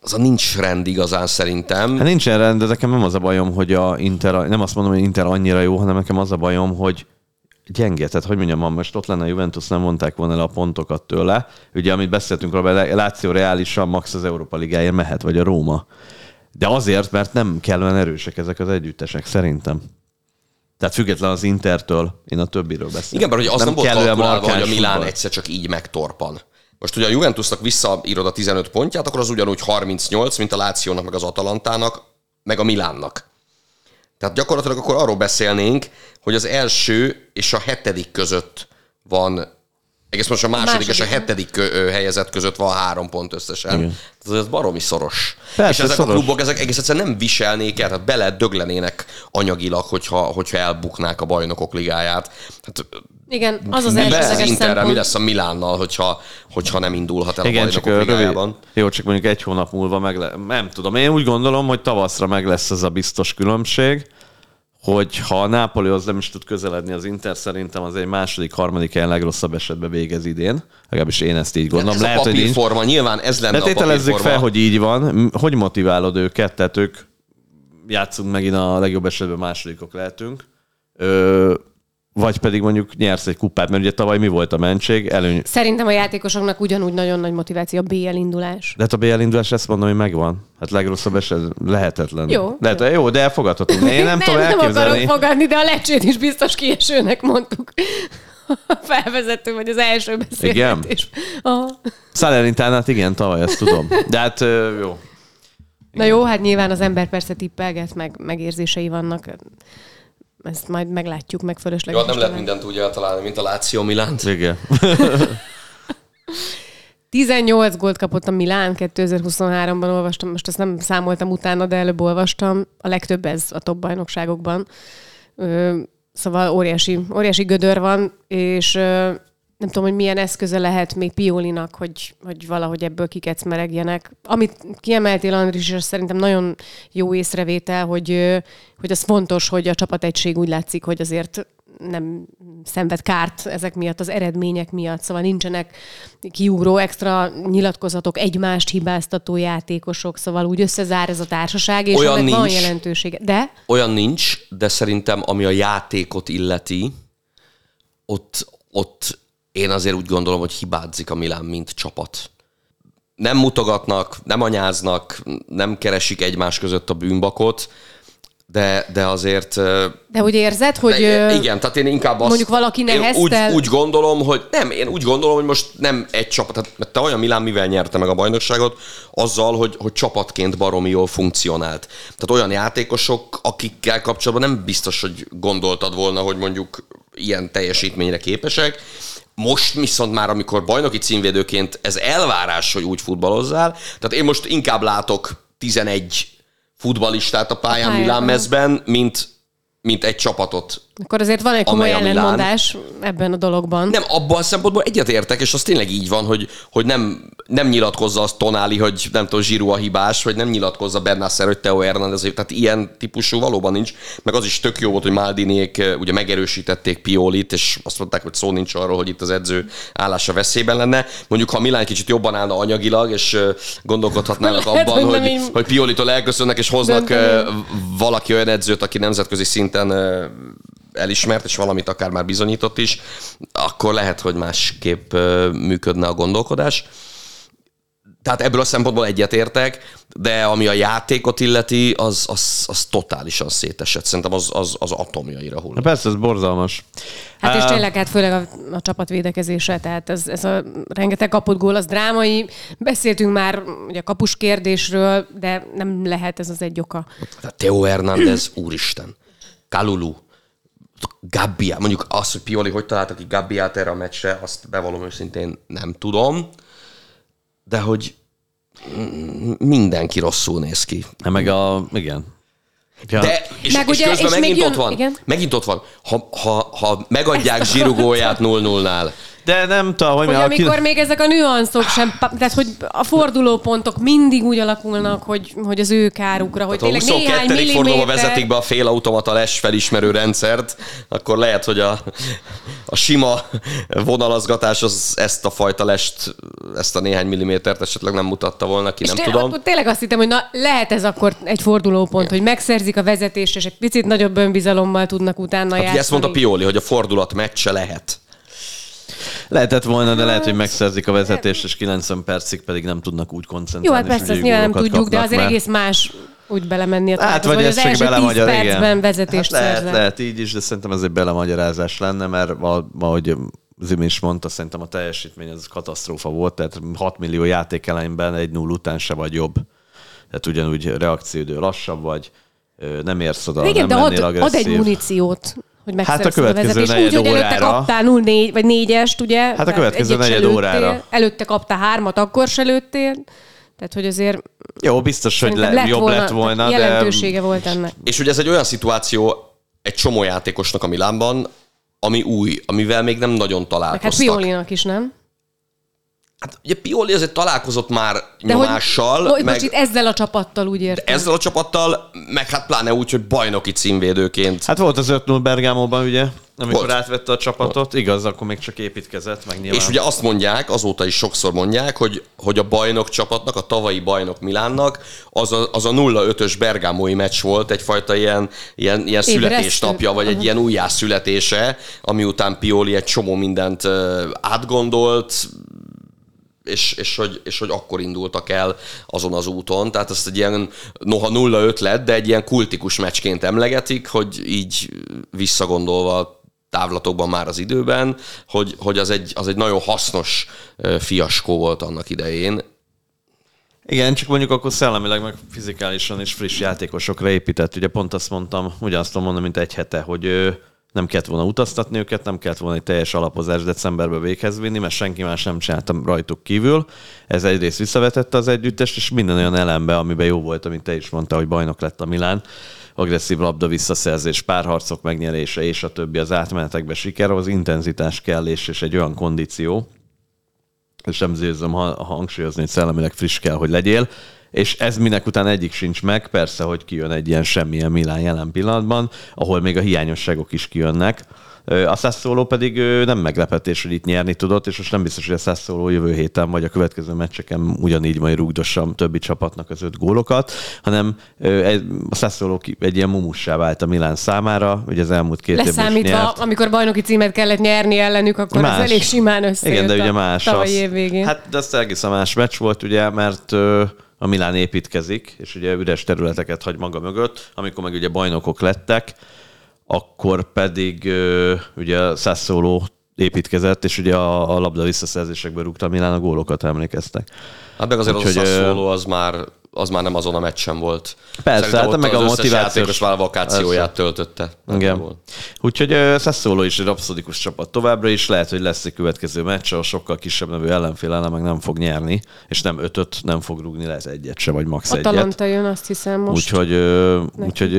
az a nincs rend igazán szerintem. Hát nincsen rend, de nekem nem az a bajom, hogy a Inter, nem azt mondom, hogy Inter annyira jó, hanem nekem az a bajom, hogy gyenge. Tehát, hogy mondjam, most ott lenne a Juventus, nem mondták volna le a pontokat tőle. Ugye, amit beszéltünk róla, Láció reálisan max az Európa Ligáért mehet, vagy a Róma. De azért, mert nem kellően erősek ezek az együttesek, szerintem. Tehát független az Intertől, én a többiről beszélek. Igen, mert hogy az nem, nem volt kalkulálva, hogy a Milán futball. egyszer csak így megtorpan. Most ugye a Juventusnak visszaírod a 15 pontját, akkor az ugyanúgy 38, mint a Lációnak, meg az Atalantának, meg a Milánnak. Tehát gyakorlatilag akkor arról beszélnénk, hogy az első és a hetedik között van, egész most a második, második, és a hetedik kö- helyezett között van három pont összesen. Igen. Ez, ez baromi szoros. Persze, és ezek szoros. a klubok ezek egész egyszerűen nem viselnék el, tehát bele döglenének anyagilag, hogyha, hogyha elbuknák a bajnokok ligáját. Hát Igen, az az mi lesz az mi lesz a Milánnal, hogyha, hogyha nem indulhat el Igen, a csak bajnokok rövid, jó, csak mondjuk egy hónap múlva meg le, nem tudom. Én úgy gondolom, hogy tavaszra meg lesz ez a biztos különbség, hogy ha a Nápolihoz nem is tud közeledni az Inter, szerintem az egy második, harmadik helyen legrosszabb esetben végez idén. Legalábbis én ezt így gondolom. Ez Lehet, a hogy nincs. papírforma, nyilván ez lenne De a tételezzük papírforma. fel, hogy így van. Hogy motiválod őket? Tehát ők játszunk megint a legjobb esetben másodikok lehetünk. Ö, vagy pedig mondjuk nyersz egy kupát, mert ugye tavaly mi volt a mentség? Előny, Szerintem a játékosoknak ugyanúgy nagyon nagy motiváció a BL indulás. De hát a BL indulás ezt mondom, hogy megvan. Hát legrosszabb eset lehetetlen. Jó, Lehet, jó. jó, de elfogadhatunk. Én nem, tudom nem elképzelni. akarok fogadni, de a lecsét is biztos kiesőnek mondtuk. A felvezető, vagy az első beszélgetés. Aha. Salernitánát igen, tavaly ezt tudom. De hát jó. Na jó, hát nyilván az ember persze tippelget, meg megérzései vannak. Ezt majd meglátjuk, meg Jó, fölösleges. hát nem lehet mindent úgy eltalálni, mint a Láció Milánt. Igen. 18 gólt kapott a Milán 2023-ban, olvastam, most ezt nem számoltam utána, de előbb olvastam. A legtöbb ez a top bajnokságokban. Ö, Szóval óriási, óriási gödör van, és nem tudom, hogy milyen eszköze lehet még Piolinak, hogy, hogy valahogy ebből kikecmeregjenek. Amit kiemeltél, Andris, és szerintem nagyon jó észrevétel, hogy, hogy az fontos, hogy a csapategység úgy látszik, hogy azért nem szenved kárt ezek miatt, az eredmények miatt, szóval nincsenek kiugró extra nyilatkozatok, egymást hibáztató játékosok, szóval úgy összezár ez a társaság, és Olyan ennek van nincs. jelentősége. De Olyan nincs, de szerintem ami a játékot illeti, ott, ott én azért úgy gondolom, hogy hibázik a Milán, mint csapat. Nem mutogatnak, nem anyáznak, nem keresik egymás között a bűnbakot, de, de azért... De hogy érzed, hogy... de, igen, tehát én inkább azt... mondjuk valaki neheztel- úgy, úgy gondolom, hogy nem, én úgy gondolom, hogy most nem egy csapat, tehát mert te olyan Milán mivel nyerte meg a bajnokságot, azzal, hogy, hogy csapatként baromi jól funkcionált. Tehát olyan játékosok, akikkel kapcsolatban nem biztos, hogy gondoltad volna, hogy mondjuk ilyen teljesítményre képesek. Most viszont már, amikor bajnoki címvédőként ez elvárás, hogy úgy futballozzál, tehát én most inkább látok 11 futballistát a pályán pályán. Milán mezben, mint, mint egy csapatot Akkor azért van egy komoly amely Milán. ebben a dologban. nem, abban a szempontból egyetértek, és az tényleg így van, hogy, hogy nem, nem nyilatkozza azt Tonali, hogy nem tudom, Zsirú a hibás, vagy nem nyilatkozza Bernasser, hogy Teo Hernández, tehát ilyen típusú valóban nincs. Meg az is tök jó volt, hogy Maldiniék ugye megerősítették Piolit, és azt mondták, hogy szó nincs arról, hogy itt az edző állása veszélyben lenne. Mondjuk, ha Milán kicsit jobban állna anyagilag, és gondolkodhatnának Lehet, abban, hogy hogy, így hogy Piolitól elköszönnek, és hoznak valaki olyan edzőt, aki nemzetközi szinten elismert, és valamit akár már bizonyított is, akkor lehet, hogy másképp működne a gondolkodás. Tehát ebből a szempontból egyetértek, de ami a játékot illeti, az, az, az totálisan szétesett. Szerintem az, az, az atomjaira hull. Na persze, ez borzalmas. Hát és tényleg, hát főleg a, a csapat védekezése, tehát ez, ez a rengeteg kapott gól, az drámai. Beszéltünk már ugye a kapus kérdésről, de nem lehet ez az egy oka. Theo Hernández, úristen. Kalulu, Gabbia, mondjuk azt, hogy Pioli hogy találta ki Gabbiát erre a meccsre, azt bevallom őszintén nem tudom, de hogy mindenki rosszul néz ki. Meg a... Igen. Ja. De, és, Meg és ugye- közben és még megint jön- ott van. igen. Megint ott van. Ha, ha, ha megadják zsirugóját 0-0-nál, De nem tudom, hogy, Hogy mi- amikor még ezek a nüanszok sem, tehát hogy a fordulópontok mindig úgy alakulnak, hogy, hogy az ő kárukra, hogy a tényleg néhány 22. fordulóba milliméter... vezetik be a félautomata les felismerő rendszert, akkor lehet, hogy a, a sima vonalazgatás az ezt a fajta lest, ezt a néhány millimétert esetleg nem mutatta volna ki, És nem tudom. akkor tényleg azt hittem, hogy na, lehet ez akkor egy fordulópont, hogy megszerzik a vezetést, és egy picit nagyobb önbizalommal tudnak utána Hát játszani. ezt mondta Pioli, hogy a fordulat meccse lehet. Lehetett volna, de lehet, hogy megszerzik a vezetést, és 90 percig pedig nem tudnak úgy Jó, koncentrálni. hát és persze, ezt nyilván nem tudjuk, de azért mert- egész más úgy belemenni a Hát, vagy hogy ez az első 10 belemagyar, percben igen. vezetést hát lehet, szerzel. lehet így is, de szerintem ez egy belemagyarázás lenne, mert ahogy Zimi is mondta, szerintem a teljesítmény az katasztrófa volt, tehát 6 millió játékelejében egy 0 után se vagy jobb. Tehát ugyanúgy reakcióidő lassabb vagy, nem érsz oda, Igen, de nem ad, lennél ad egy muníciót, hogy Hát a következő vezetést. negyed Úgy, hogy előtte órára- kaptál 0 vagy 4-est, ugye? Hát a következő negyed lőttél. órára. Előtte kaptál hármat, akkor se lőttél. Tehát, hogy azért Jó, biztos, hogy le, lett jobb volna, lett volna, de jelentősége volt ennek. És ugye ez egy olyan szituáció egy csomó játékosnak a Milánban, ami új, amivel még nem nagyon Meg hát találkoztak. Piolinak is, nem? Hát ugye Pioli azért találkozott már De nyomással, hogy, meg most itt ezzel a csapattal úgy értem. ezzel a csapattal, meg hát pláne úgy, hogy bajnoki címvédőként. Hát volt az 5-0 Bergámóban, ugye, amikor Volt. átvette a csapatot. Igaz, akkor még csak építkezett, meg nyilván. És ugye azt mondják, azóta is sokszor mondják, hogy, hogy a bajnok csapatnak, a tavalyi bajnok Milánnak az a, az a 0-5-ös bergámói meccs volt, egyfajta ilyen, ilyen, ilyen születésnapja, vagy egy ilyen újjászületése, ami után Pioli egy csomó mindent átgondolt, és, és, hogy, és hogy akkor indultak el azon az úton. Tehát ezt egy ilyen, noha 0-5 lett, de egy ilyen kultikus meccsként emlegetik, hogy így visszagondolva távlatokban már az időben, hogy, hogy az, egy, az egy nagyon hasznos fiaskó volt annak idején. Igen, csak mondjuk akkor szellemileg, meg fizikálisan is friss játékosokra épített. Ugye pont azt mondtam, ugyanazt mondani, mint egy hete, hogy nem kellett volna utaztatni őket, nem kellett volna egy teljes alapozás decemberbe véghez vinni, mert senki más nem csináltam rajtuk kívül. Ez egyrészt visszavetette az együttest, és minden olyan elembe, amiben jó volt, amit te is mondta, hogy bajnok lett a Milán agresszív labda visszaszerzés, párharcok megnyerése és a többi az átmenetekbe siker, az intenzitás kell, és, és egy olyan kondíció, és nem zérzem ha, hangsúlyozni, hogy szellemileg friss kell, hogy legyél, és ez minek után egyik sincs meg, persze, hogy kijön egy ilyen semmilyen Milán jelen pillanatban, ahol még a hiányosságok is kijönnek, a Sassuolo pedig nem meglepetés, hogy itt nyerni tudott, és most nem biztos, hogy a Sassuolo jövő héten vagy a következő meccseken ugyanígy majd rúgdossam többi csapatnak az öt gólokat, hanem a Sassuolo egy ilyen mumussá vált a Milán számára, ugye az elmúlt két évben Leszámítva, nyert. amikor bajnoki címet kellett nyerni ellenük, akkor más. ez elég simán összejött Igen, de ugye más a az, év végén. Hát de az egészen más meccs volt, ugye, mert a Milán építkezik, és ugye üres területeket hagy maga mögött, amikor meg ugye bajnokok lettek, akkor pedig ugye Sassuolo építkezett, és ugye a, a labda visszaszerzésekből rúgta a Milán a gólokat, emlékeztek. Hát meg azért Úgyhogy, az a Sassuolo az már az már nem azon a meccsen volt. Persze, hát meg a motivációs válvakációját töltötte. Igen. Úgyhogy Sassuolo is egy rapszodikus csapat továbbra is. Lehet, hogy lesz egy következő meccs, a sokkal kisebb nevű ellenfél ellen meg nem fog nyerni, és nem ötöt nem fog rúgni, lehet egyet se, vagy max. a egyet. Talanta jön, azt hiszem most. Úgyhogy, uh, úgyhogy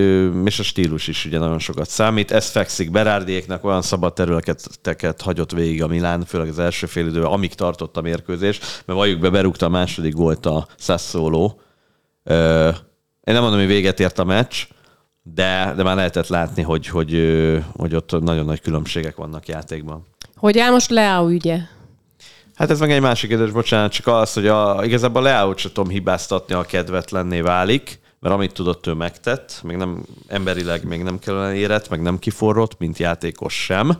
és a stílus is ugye nagyon sokat számít. Ez fekszik Berárdiéknek, olyan szabad területeket hagyott végig a Milán, főleg az első fél időben, amíg tartott a mérkőzés, mert valljuk be, berúgta a második volt a Sassuolo, én nem mondom, hogy véget ért a meccs, de, de már lehetett látni, hogy, hogy, hogy ott nagyon nagy különbségek vannak játékban. Hogy áll most Leao ügye? Hát ez meg egy másik kérdés, bocsánat, csak az, hogy a, igazából Leao-t sem tudom hibáztatni, a kedvetlenné válik, mert amit tudott, ő megtett, még nem emberileg még nem kellene érett, meg nem kiforrott, mint játékos sem.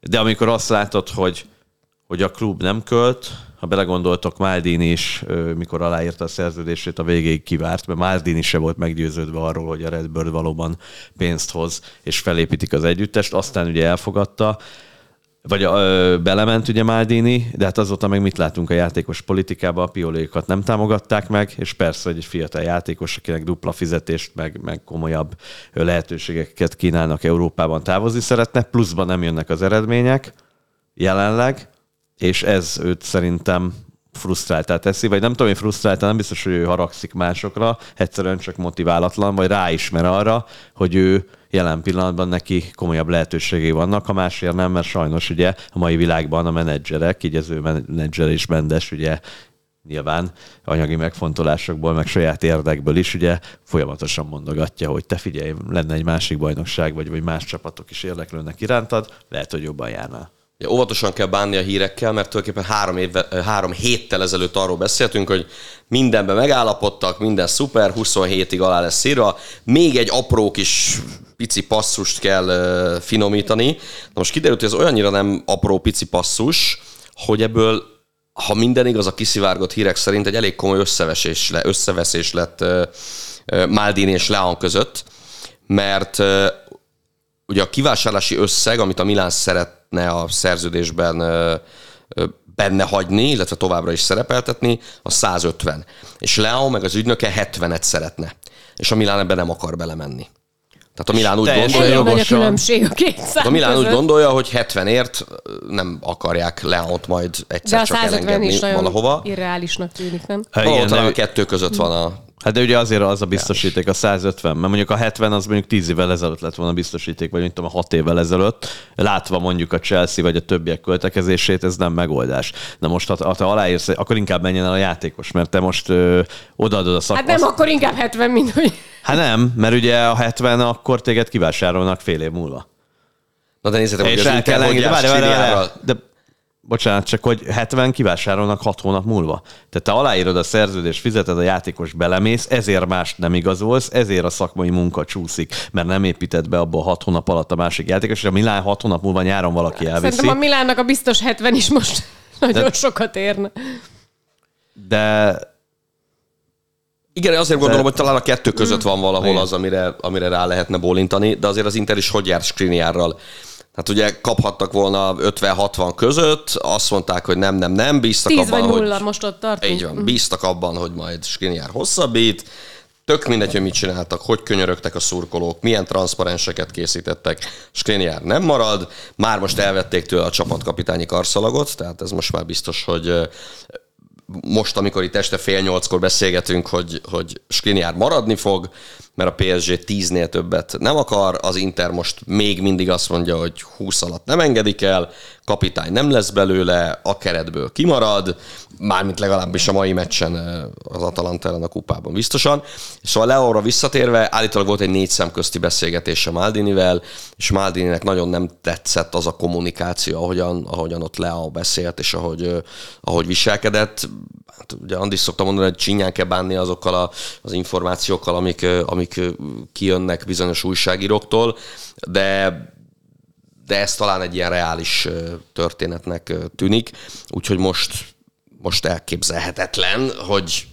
De amikor azt látod, hogy, hogy a klub nem költ, ha belegondoltok, Maldini is, mikor aláírta a szerződését, a végéig kivárt, mert Maldini se volt meggyőződve arról, hogy a Redbird valóban pénzt hoz, és felépítik az együttest, aztán ugye elfogadta, vagy ö, belement ugye Maldini, de hát azóta meg mit látunk a játékos politikában, a piolékat nem támogatták meg, és persze, egy fiatal játékos, akinek dupla fizetést, meg, meg komolyabb lehetőségeket kínálnak Európában távozni szeretne, pluszban nem jönnek az eredmények jelenleg, és ez őt szerintem frusztráltá teszi, vagy nem tudom, hogy frusztráltá, nem biztos, hogy ő haragszik másokra, egyszerűen csak motiválatlan, vagy ráismer arra, hogy ő jelen pillanatban neki komolyabb lehetőségei vannak, ha másért nem, mert sajnos ugye a mai világban a menedzserek, így az ő menedzser és Mendes, ugye nyilván anyagi megfontolásokból, meg saját érdekből is, ugye folyamatosan mondogatja, hogy te figyelj, lenne egy másik bajnokság, vagy, vagy más csapatok is érdeklődnek irántad, lehet, hogy jobban járnál. Ja, óvatosan kell bánni a hírekkel, mert tulajdonképpen három, évvel, három héttel ezelőtt arról beszéltünk, hogy mindenben megállapodtak, minden szuper, 27-ig alá lesz írva, még egy apró kis pici passzust kell finomítani. Na most kiderült, hogy ez olyannyira nem apró pici passzus, hogy ebből, ha minden igaz, a kiszivárgott hírek szerint egy elég komoly összevesés, le, összeveszés lett Maldini és Leon között, mert ugye a kivásárlási összeg, amit a Milán szeretne a szerződésben benne hagyni, illetve továbbra is szerepeltetni, a 150. És Leo meg az ügynöke 70-et szeretne. És a Milán ebben nem akar belemenni. Tehát a Milán úgy gondolja, hogy a különbség a két A Milán úgy gondolja, hogy 70ért nem akarják Leont majd egyszer De csak elengedni is valahova. irreálisnak tűnik, nem? Ha, igen, talán a kettő között van a Hát de ugye azért az a biztosíték, a 150, mert mondjuk a 70 az mondjuk 10 évvel ezelőtt lett volna biztosíték, vagy mint tudom, 6 évvel ezelőtt. Látva mondjuk a Chelsea vagy a többiek költekezését, ez nem megoldás. Na most, ha, ha te aláírsz, akkor inkább menjen el a játékos, mert te most ö, odaadod a szakmaszt. Hát nem, akkor inkább 70, mint hogy... Hát nem, mert ugye a 70 akkor téged kivásárolnak fél év múlva. Na de nézzétek, hogy az Inter hogy várj, várj, várj, de bocsánat, csak hogy 70 kivásárolnak 6 hónap múlva. Tehát te aláírod a szerződést, fizeted a játékos belemész, ezért más nem igazolsz, ezért a szakmai munka csúszik, mert nem épített be abból 6 hónap alatt a másik játékos, és a Milán 6 hónap múlva nyáron valaki elviszi. Szerintem a Milánnak a biztos 70 is most nagyon de, sokat érne. De igen, azért gondolom, hogy talán a kettő között van valahol az, amire, amire rá lehetne bólintani, de azért az Inter is hogy jár Skriniárral? Hát ugye kaphattak volna 50-60 között, azt mondták, hogy nem, nem, nem, bíztak 10 abban, vagy 0, hogy... most ott tartunk. Így van, bíztak abban, hogy majd Skriniar hosszabbít, tök mindegy, hogy mit csináltak, hogy könyörögtek a szurkolók, milyen transzparenseket készítettek, Skriniar nem marad, már most elvették tőle a csapatkapitányi karszalagot, tehát ez most már biztos, hogy most, amikor itt este fél nyolckor beszélgetünk, hogy, hogy Skriniar maradni fog, mert a PSG 10-nél többet nem akar, az Inter most még mindig azt mondja, hogy 20 alatt nem engedik el, kapitány nem lesz belőle, a keretből kimarad, mármint legalábbis a mai meccsen az Atalanta ellen a kupában biztosan. Szóval Leóra visszatérve, állítólag volt egy négy szem közti beszélgetése Maldinivel, és Maldininek nagyon nem tetszett az a kommunikáció, ahogyan, ahogyan ott Leo beszélt, és ahogy, ahogy viselkedett. Hát ugye Andi szokta mondani, hogy csinyán kell bánni azokkal a, az információkkal, amik, amik kijönnek bizonyos újságíróktól, de de ez talán egy ilyen reális történetnek tűnik, úgyhogy most, most elképzelhetetlen, hogy,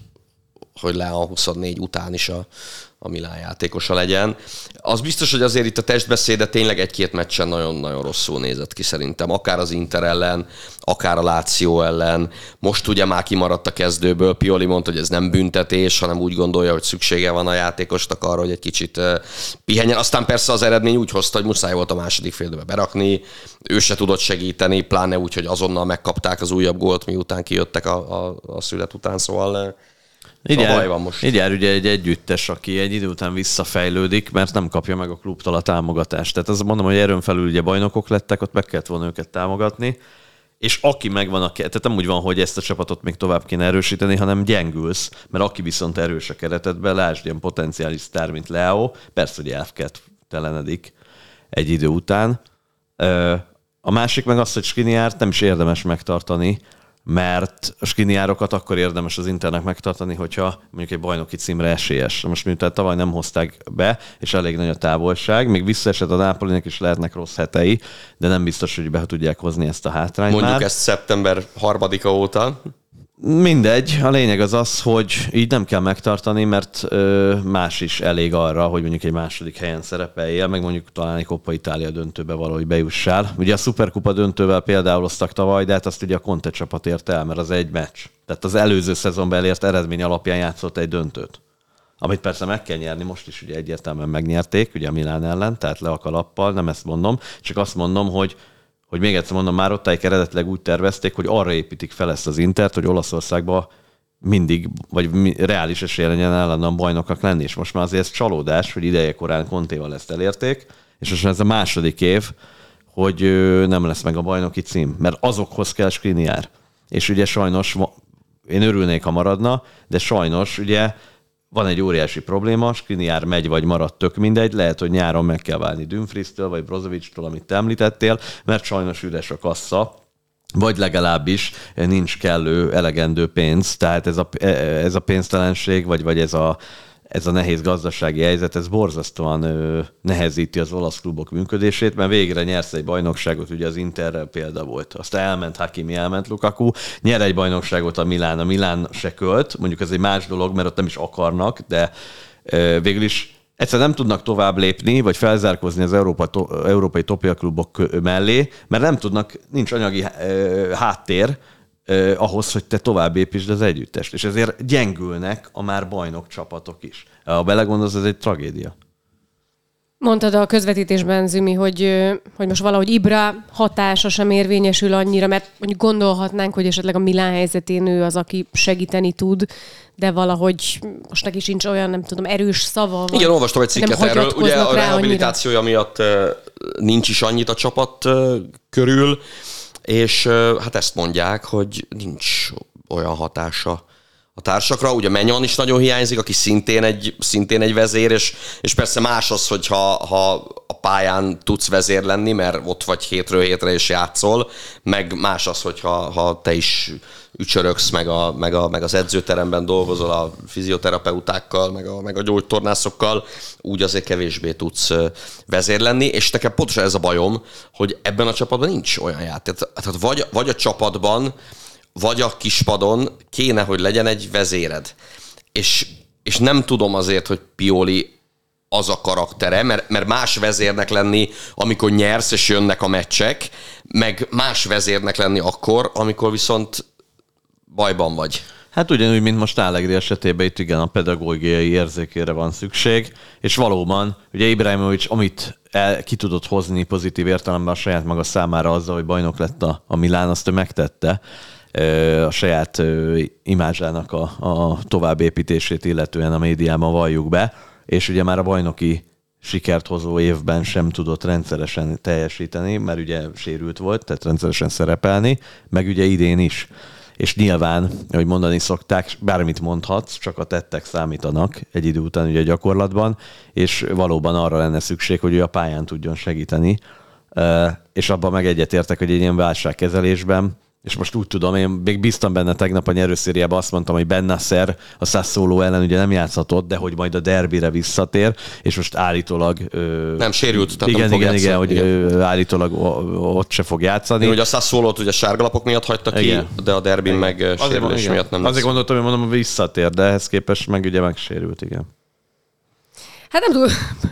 hogy le a 24 után is a, a Milán játékosa legyen. Az biztos, hogy azért itt a testbeszéde tényleg egy-két meccsen nagyon-nagyon rosszul nézett ki szerintem. Akár az Inter ellen, akár a Láció ellen. Most ugye már kimaradt a kezdőből. Pioli mondta, hogy ez nem büntetés, hanem úgy gondolja, hogy szüksége van a játékosnak arra, hogy egy kicsit pihenjen. Aztán persze az eredmény úgy hozta, hogy muszáj volt a második félidőbe berakni. Ő se tudott segíteni, pláne úgy, hogy azonnal megkapták az újabb gólt, miután kijöttek a, a, a szület után. Szóval így jár, van most. Így jár ugye egy együttes, aki egy idő után visszafejlődik, mert nem kapja meg a klubtól a támogatást. Tehát azt mondom, hogy erőn felül ugye bajnokok lettek, ott meg kellett volna őket támogatni, és aki megvan, a, tehát nem úgy van, hogy ezt a csapatot még tovább kéne erősíteni, hanem gyengülsz, mert aki viszont erős a keretedbe, lásd ilyen potenciális sztár, mint Leo, persze, hogy elfket telenedik egy idő után. A másik meg az, hogy Skriniárt nem is érdemes megtartani, mert a skiniárokat akkor érdemes az Internek megtartani, hogyha mondjuk egy bajnoki címre esélyes. Most miután tavaly nem hozták be, és elég nagy a távolság, még visszaesett a Nápolinak is lehetnek rossz hetei, de nem biztos, hogy be tudják hozni ezt a hátrányt Mondjuk már. ezt szeptember harmadika óta. Mindegy, a lényeg az az, hogy így nem kell megtartani, mert ö, más is elég arra, hogy mondjuk egy második helyen szerepeljél, meg mondjuk talán egy Coppa Itália döntőbe valahogy bejussál. Ugye a Superkupa döntővel például osztak tavaly, de hát azt ugye a Conte csapat ért el, mert az egy meccs. Tehát az előző szezonban elért eredmény alapján játszott egy döntőt. Amit persze meg kell nyerni, most is ugye egyértelműen megnyerték, ugye a Milán ellen, tehát le a kalappal, nem ezt mondom, csak azt mondom, hogy hogy még egyszer mondom, már ott eredetileg úgy tervezték, hogy arra építik fel ezt az Intert, hogy Olaszországban mindig, vagy reális esélye legyen a bajnokak lenni, és most már azért ez csalódás, hogy ideje korán Kontéval ezt elérték, és most ez a második év, hogy nem lesz meg a bajnoki cím, mert azokhoz kell Skriniár. És ugye sajnos, én örülnék, ha maradna, de sajnos ugye van egy óriási probléma, Skriniár megy vagy marad, tök mindegy, lehet, hogy nyáron meg kell válni Dumfries-től, vagy Brozovic-től, amit te említettél, mert sajnos üres a kassa, vagy legalábbis nincs kellő, elegendő pénz, tehát ez a, ez a pénztelenség, vagy, vagy ez a ez a nehéz gazdasági helyzet, ez borzasztóan ö, nehezíti az olasz klubok működését, mert végre nyersz egy bajnokságot, ugye az Interrel példa volt. Aztán elment Hakimi, elment Lukaku, nyer egy bajnokságot a Milán, a Milán se költ, mondjuk ez egy más dolog, mert ott nem is akarnak, de ö, végül is egyszer nem tudnak tovább lépni, vagy felzárkozni az Európa, to, európai topja klubok mellé, mert nem tudnak, nincs anyagi háttér, eh, ahhoz, hogy te tovább építsd az együttest. És ezért gyengülnek a már bajnok csapatok is. Ha belegondolsz, ez egy tragédia. Mondtad a közvetítésben, Zümi, hogy, hogy most valahogy Ibra hatása sem érvényesül annyira, mert mondjuk gondolhatnánk, hogy esetleg a Milán helyzetén ő az, aki segíteni tud, de valahogy most neki sincs olyan, nem tudom, erős szava. Igen, olvastam egy cikket erről. Ugye a rehabilitációja annyira. miatt nincs is annyit a csapat körül, és hát ezt mondják, hogy nincs olyan hatása a társakra. Ugye Menyon is nagyon hiányzik, aki szintén egy, szintén egy vezér, és, és persze más az, hogyha ha a pályán tudsz vezér lenni, mert ott vagy hétről hétre és játszol, meg más az, hogyha ha te is ücsöröksz, meg, a, meg, a, meg az edzőteremben dolgozol a fizioterapeutákkal, meg a, meg a gyógytornászokkal, úgy azért kevésbé tudsz vezér lenni, és nekem pontosan ez a bajom, hogy ebben a csapatban nincs olyan játék. Tehát vagy, vagy a csapatban, vagy a kispadon kéne, hogy legyen egy vezéred. És, és nem tudom azért, hogy Pioli az a karaktere, mert, mert más vezérnek lenni, amikor nyersz és jönnek a meccsek, meg más vezérnek lenni akkor, amikor viszont bajban vagy. Hát ugyanúgy, mint most Allegri esetében itt igen, a pedagógiai érzékére van szükség, és valóban, ugye Ibrahimovic, amit el, ki tudott hozni pozitív értelemben a saját maga számára azzal, hogy bajnok lett a, a Milán, azt ő megtette a saját imázsának a, a továbbépítését illetően a médiában valljuk be, és ugye már a bajnoki sikert hozó évben sem tudott rendszeresen teljesíteni, mert ugye sérült volt, tehát rendszeresen szerepelni, meg ugye idén is. És nyilván, hogy mondani szokták, bármit mondhatsz, csak a tettek számítanak egy idő után ugye gyakorlatban, és valóban arra lenne szükség, hogy ő a pályán tudjon segíteni, és abban meg egyetértek, hogy egy ilyen válságkezelésben és most úgy tudom, én még bíztam benne tegnap a nyerőszériában, azt mondtam, hogy Bennasser a Sassuolo ellen ugye nem játszhatott, de hogy majd a derbire visszatér, és most állítólag... Ö, nem sérült, tehát igen, nem igen, igen, hogy igen. Ö, állítólag ott se fog játszani. Én, ugye a Sassuolo-t ugye sárgalapok miatt hagyta ki, igen. de a derbin meg igen. sérülés igen. miatt nem Azért lesz. gondoltam, hogy mondom, visszatér, de ehhez képest meg ugye megsérült, igen. Hát nem túl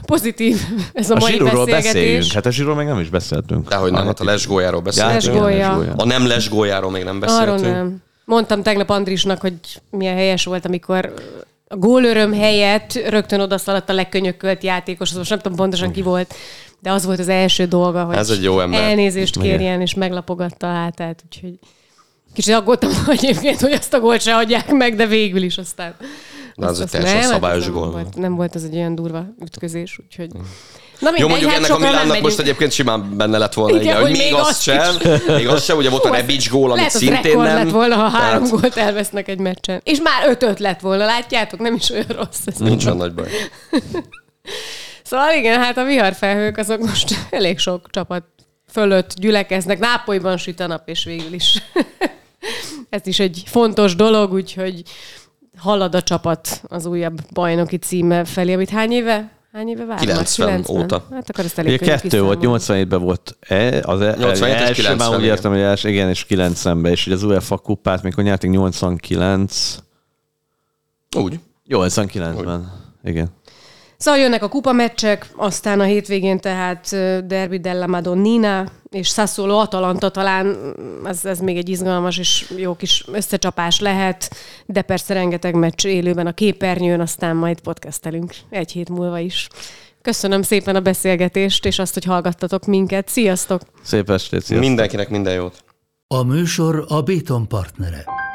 pozitív ez a, A mai zsíróról beszélgetés. beszéljünk. Hát a zsíról még nem is beszéltünk. Dehogy nem, hát a lesgójáról beszélünk. igen, Lesgója. A nem lesgójáról még nem beszéltünk. Arról nem. Mondtam tegnap Andrisnak, hogy milyen helyes volt, amikor a gólöröm helyett rögtön odaszaladt a legkönyökölt játékos, az most nem tudom pontosan ki volt, de az volt az első dolga, hogy Ez egy jó ember. elnézést kérjen, és meglapogatta a hátát, úgyhogy kicsit aggódtam egyébként, hogy azt a gólt se adják meg, de végül is aztán. De az egy teljesen nem, hát szabályos az gól. Nem volt, nem volt az egy olyan durva ütközés, úgyhogy... Na Jó, mindegy, mondjuk hát ennek a nem Milánnak most egyébként simán benne lett volna, Igen, igen, hogy még még azt azt sem, még azt sem, ugye volt a Rebic gól, amit szintén nem. lett volna, ha három Tehát gólt elvesznek egy meccsen. És már ötöt lett volna, látjátok? Nem is olyan rossz. Ez. Nincs olyan nagy baj. Szóval igen, hát a viharfelhők azok most elég sok csapat fölött gyülekeznek. Nápolyban süt a nap, és végül is ez is egy fontos dolog, úgyhogy halad a csapat az újabb bajnoki címe felé, amit hány éve? Hány éve vár? 90 óta. Hát akkor ezt elég Ugye kettő volt, kiszámolni. 87-ben volt e, az e, 87 és első, már 90, úgy igen. értem, hogy első, igen, és 90-ben, és ugye az UEFA kupát, mikor nyerték 89, Úgy. 89-ben, igen. Szóval jönnek a kupameccsek, aztán a hétvégén tehát Derby della Madonnina és Sassuolo Atalanta talán mm, ez, ez még egy izgalmas és jó kis összecsapás lehet, de persze rengeteg meccs élőben a képernyőn, aztán majd podcastelünk egy hét múlva is. Köszönöm szépen a beszélgetést, és azt, hogy hallgattatok minket. Sziasztok! Szép estét, sziasztok. Mindenkinek minden jót. A műsor a Béton partnere.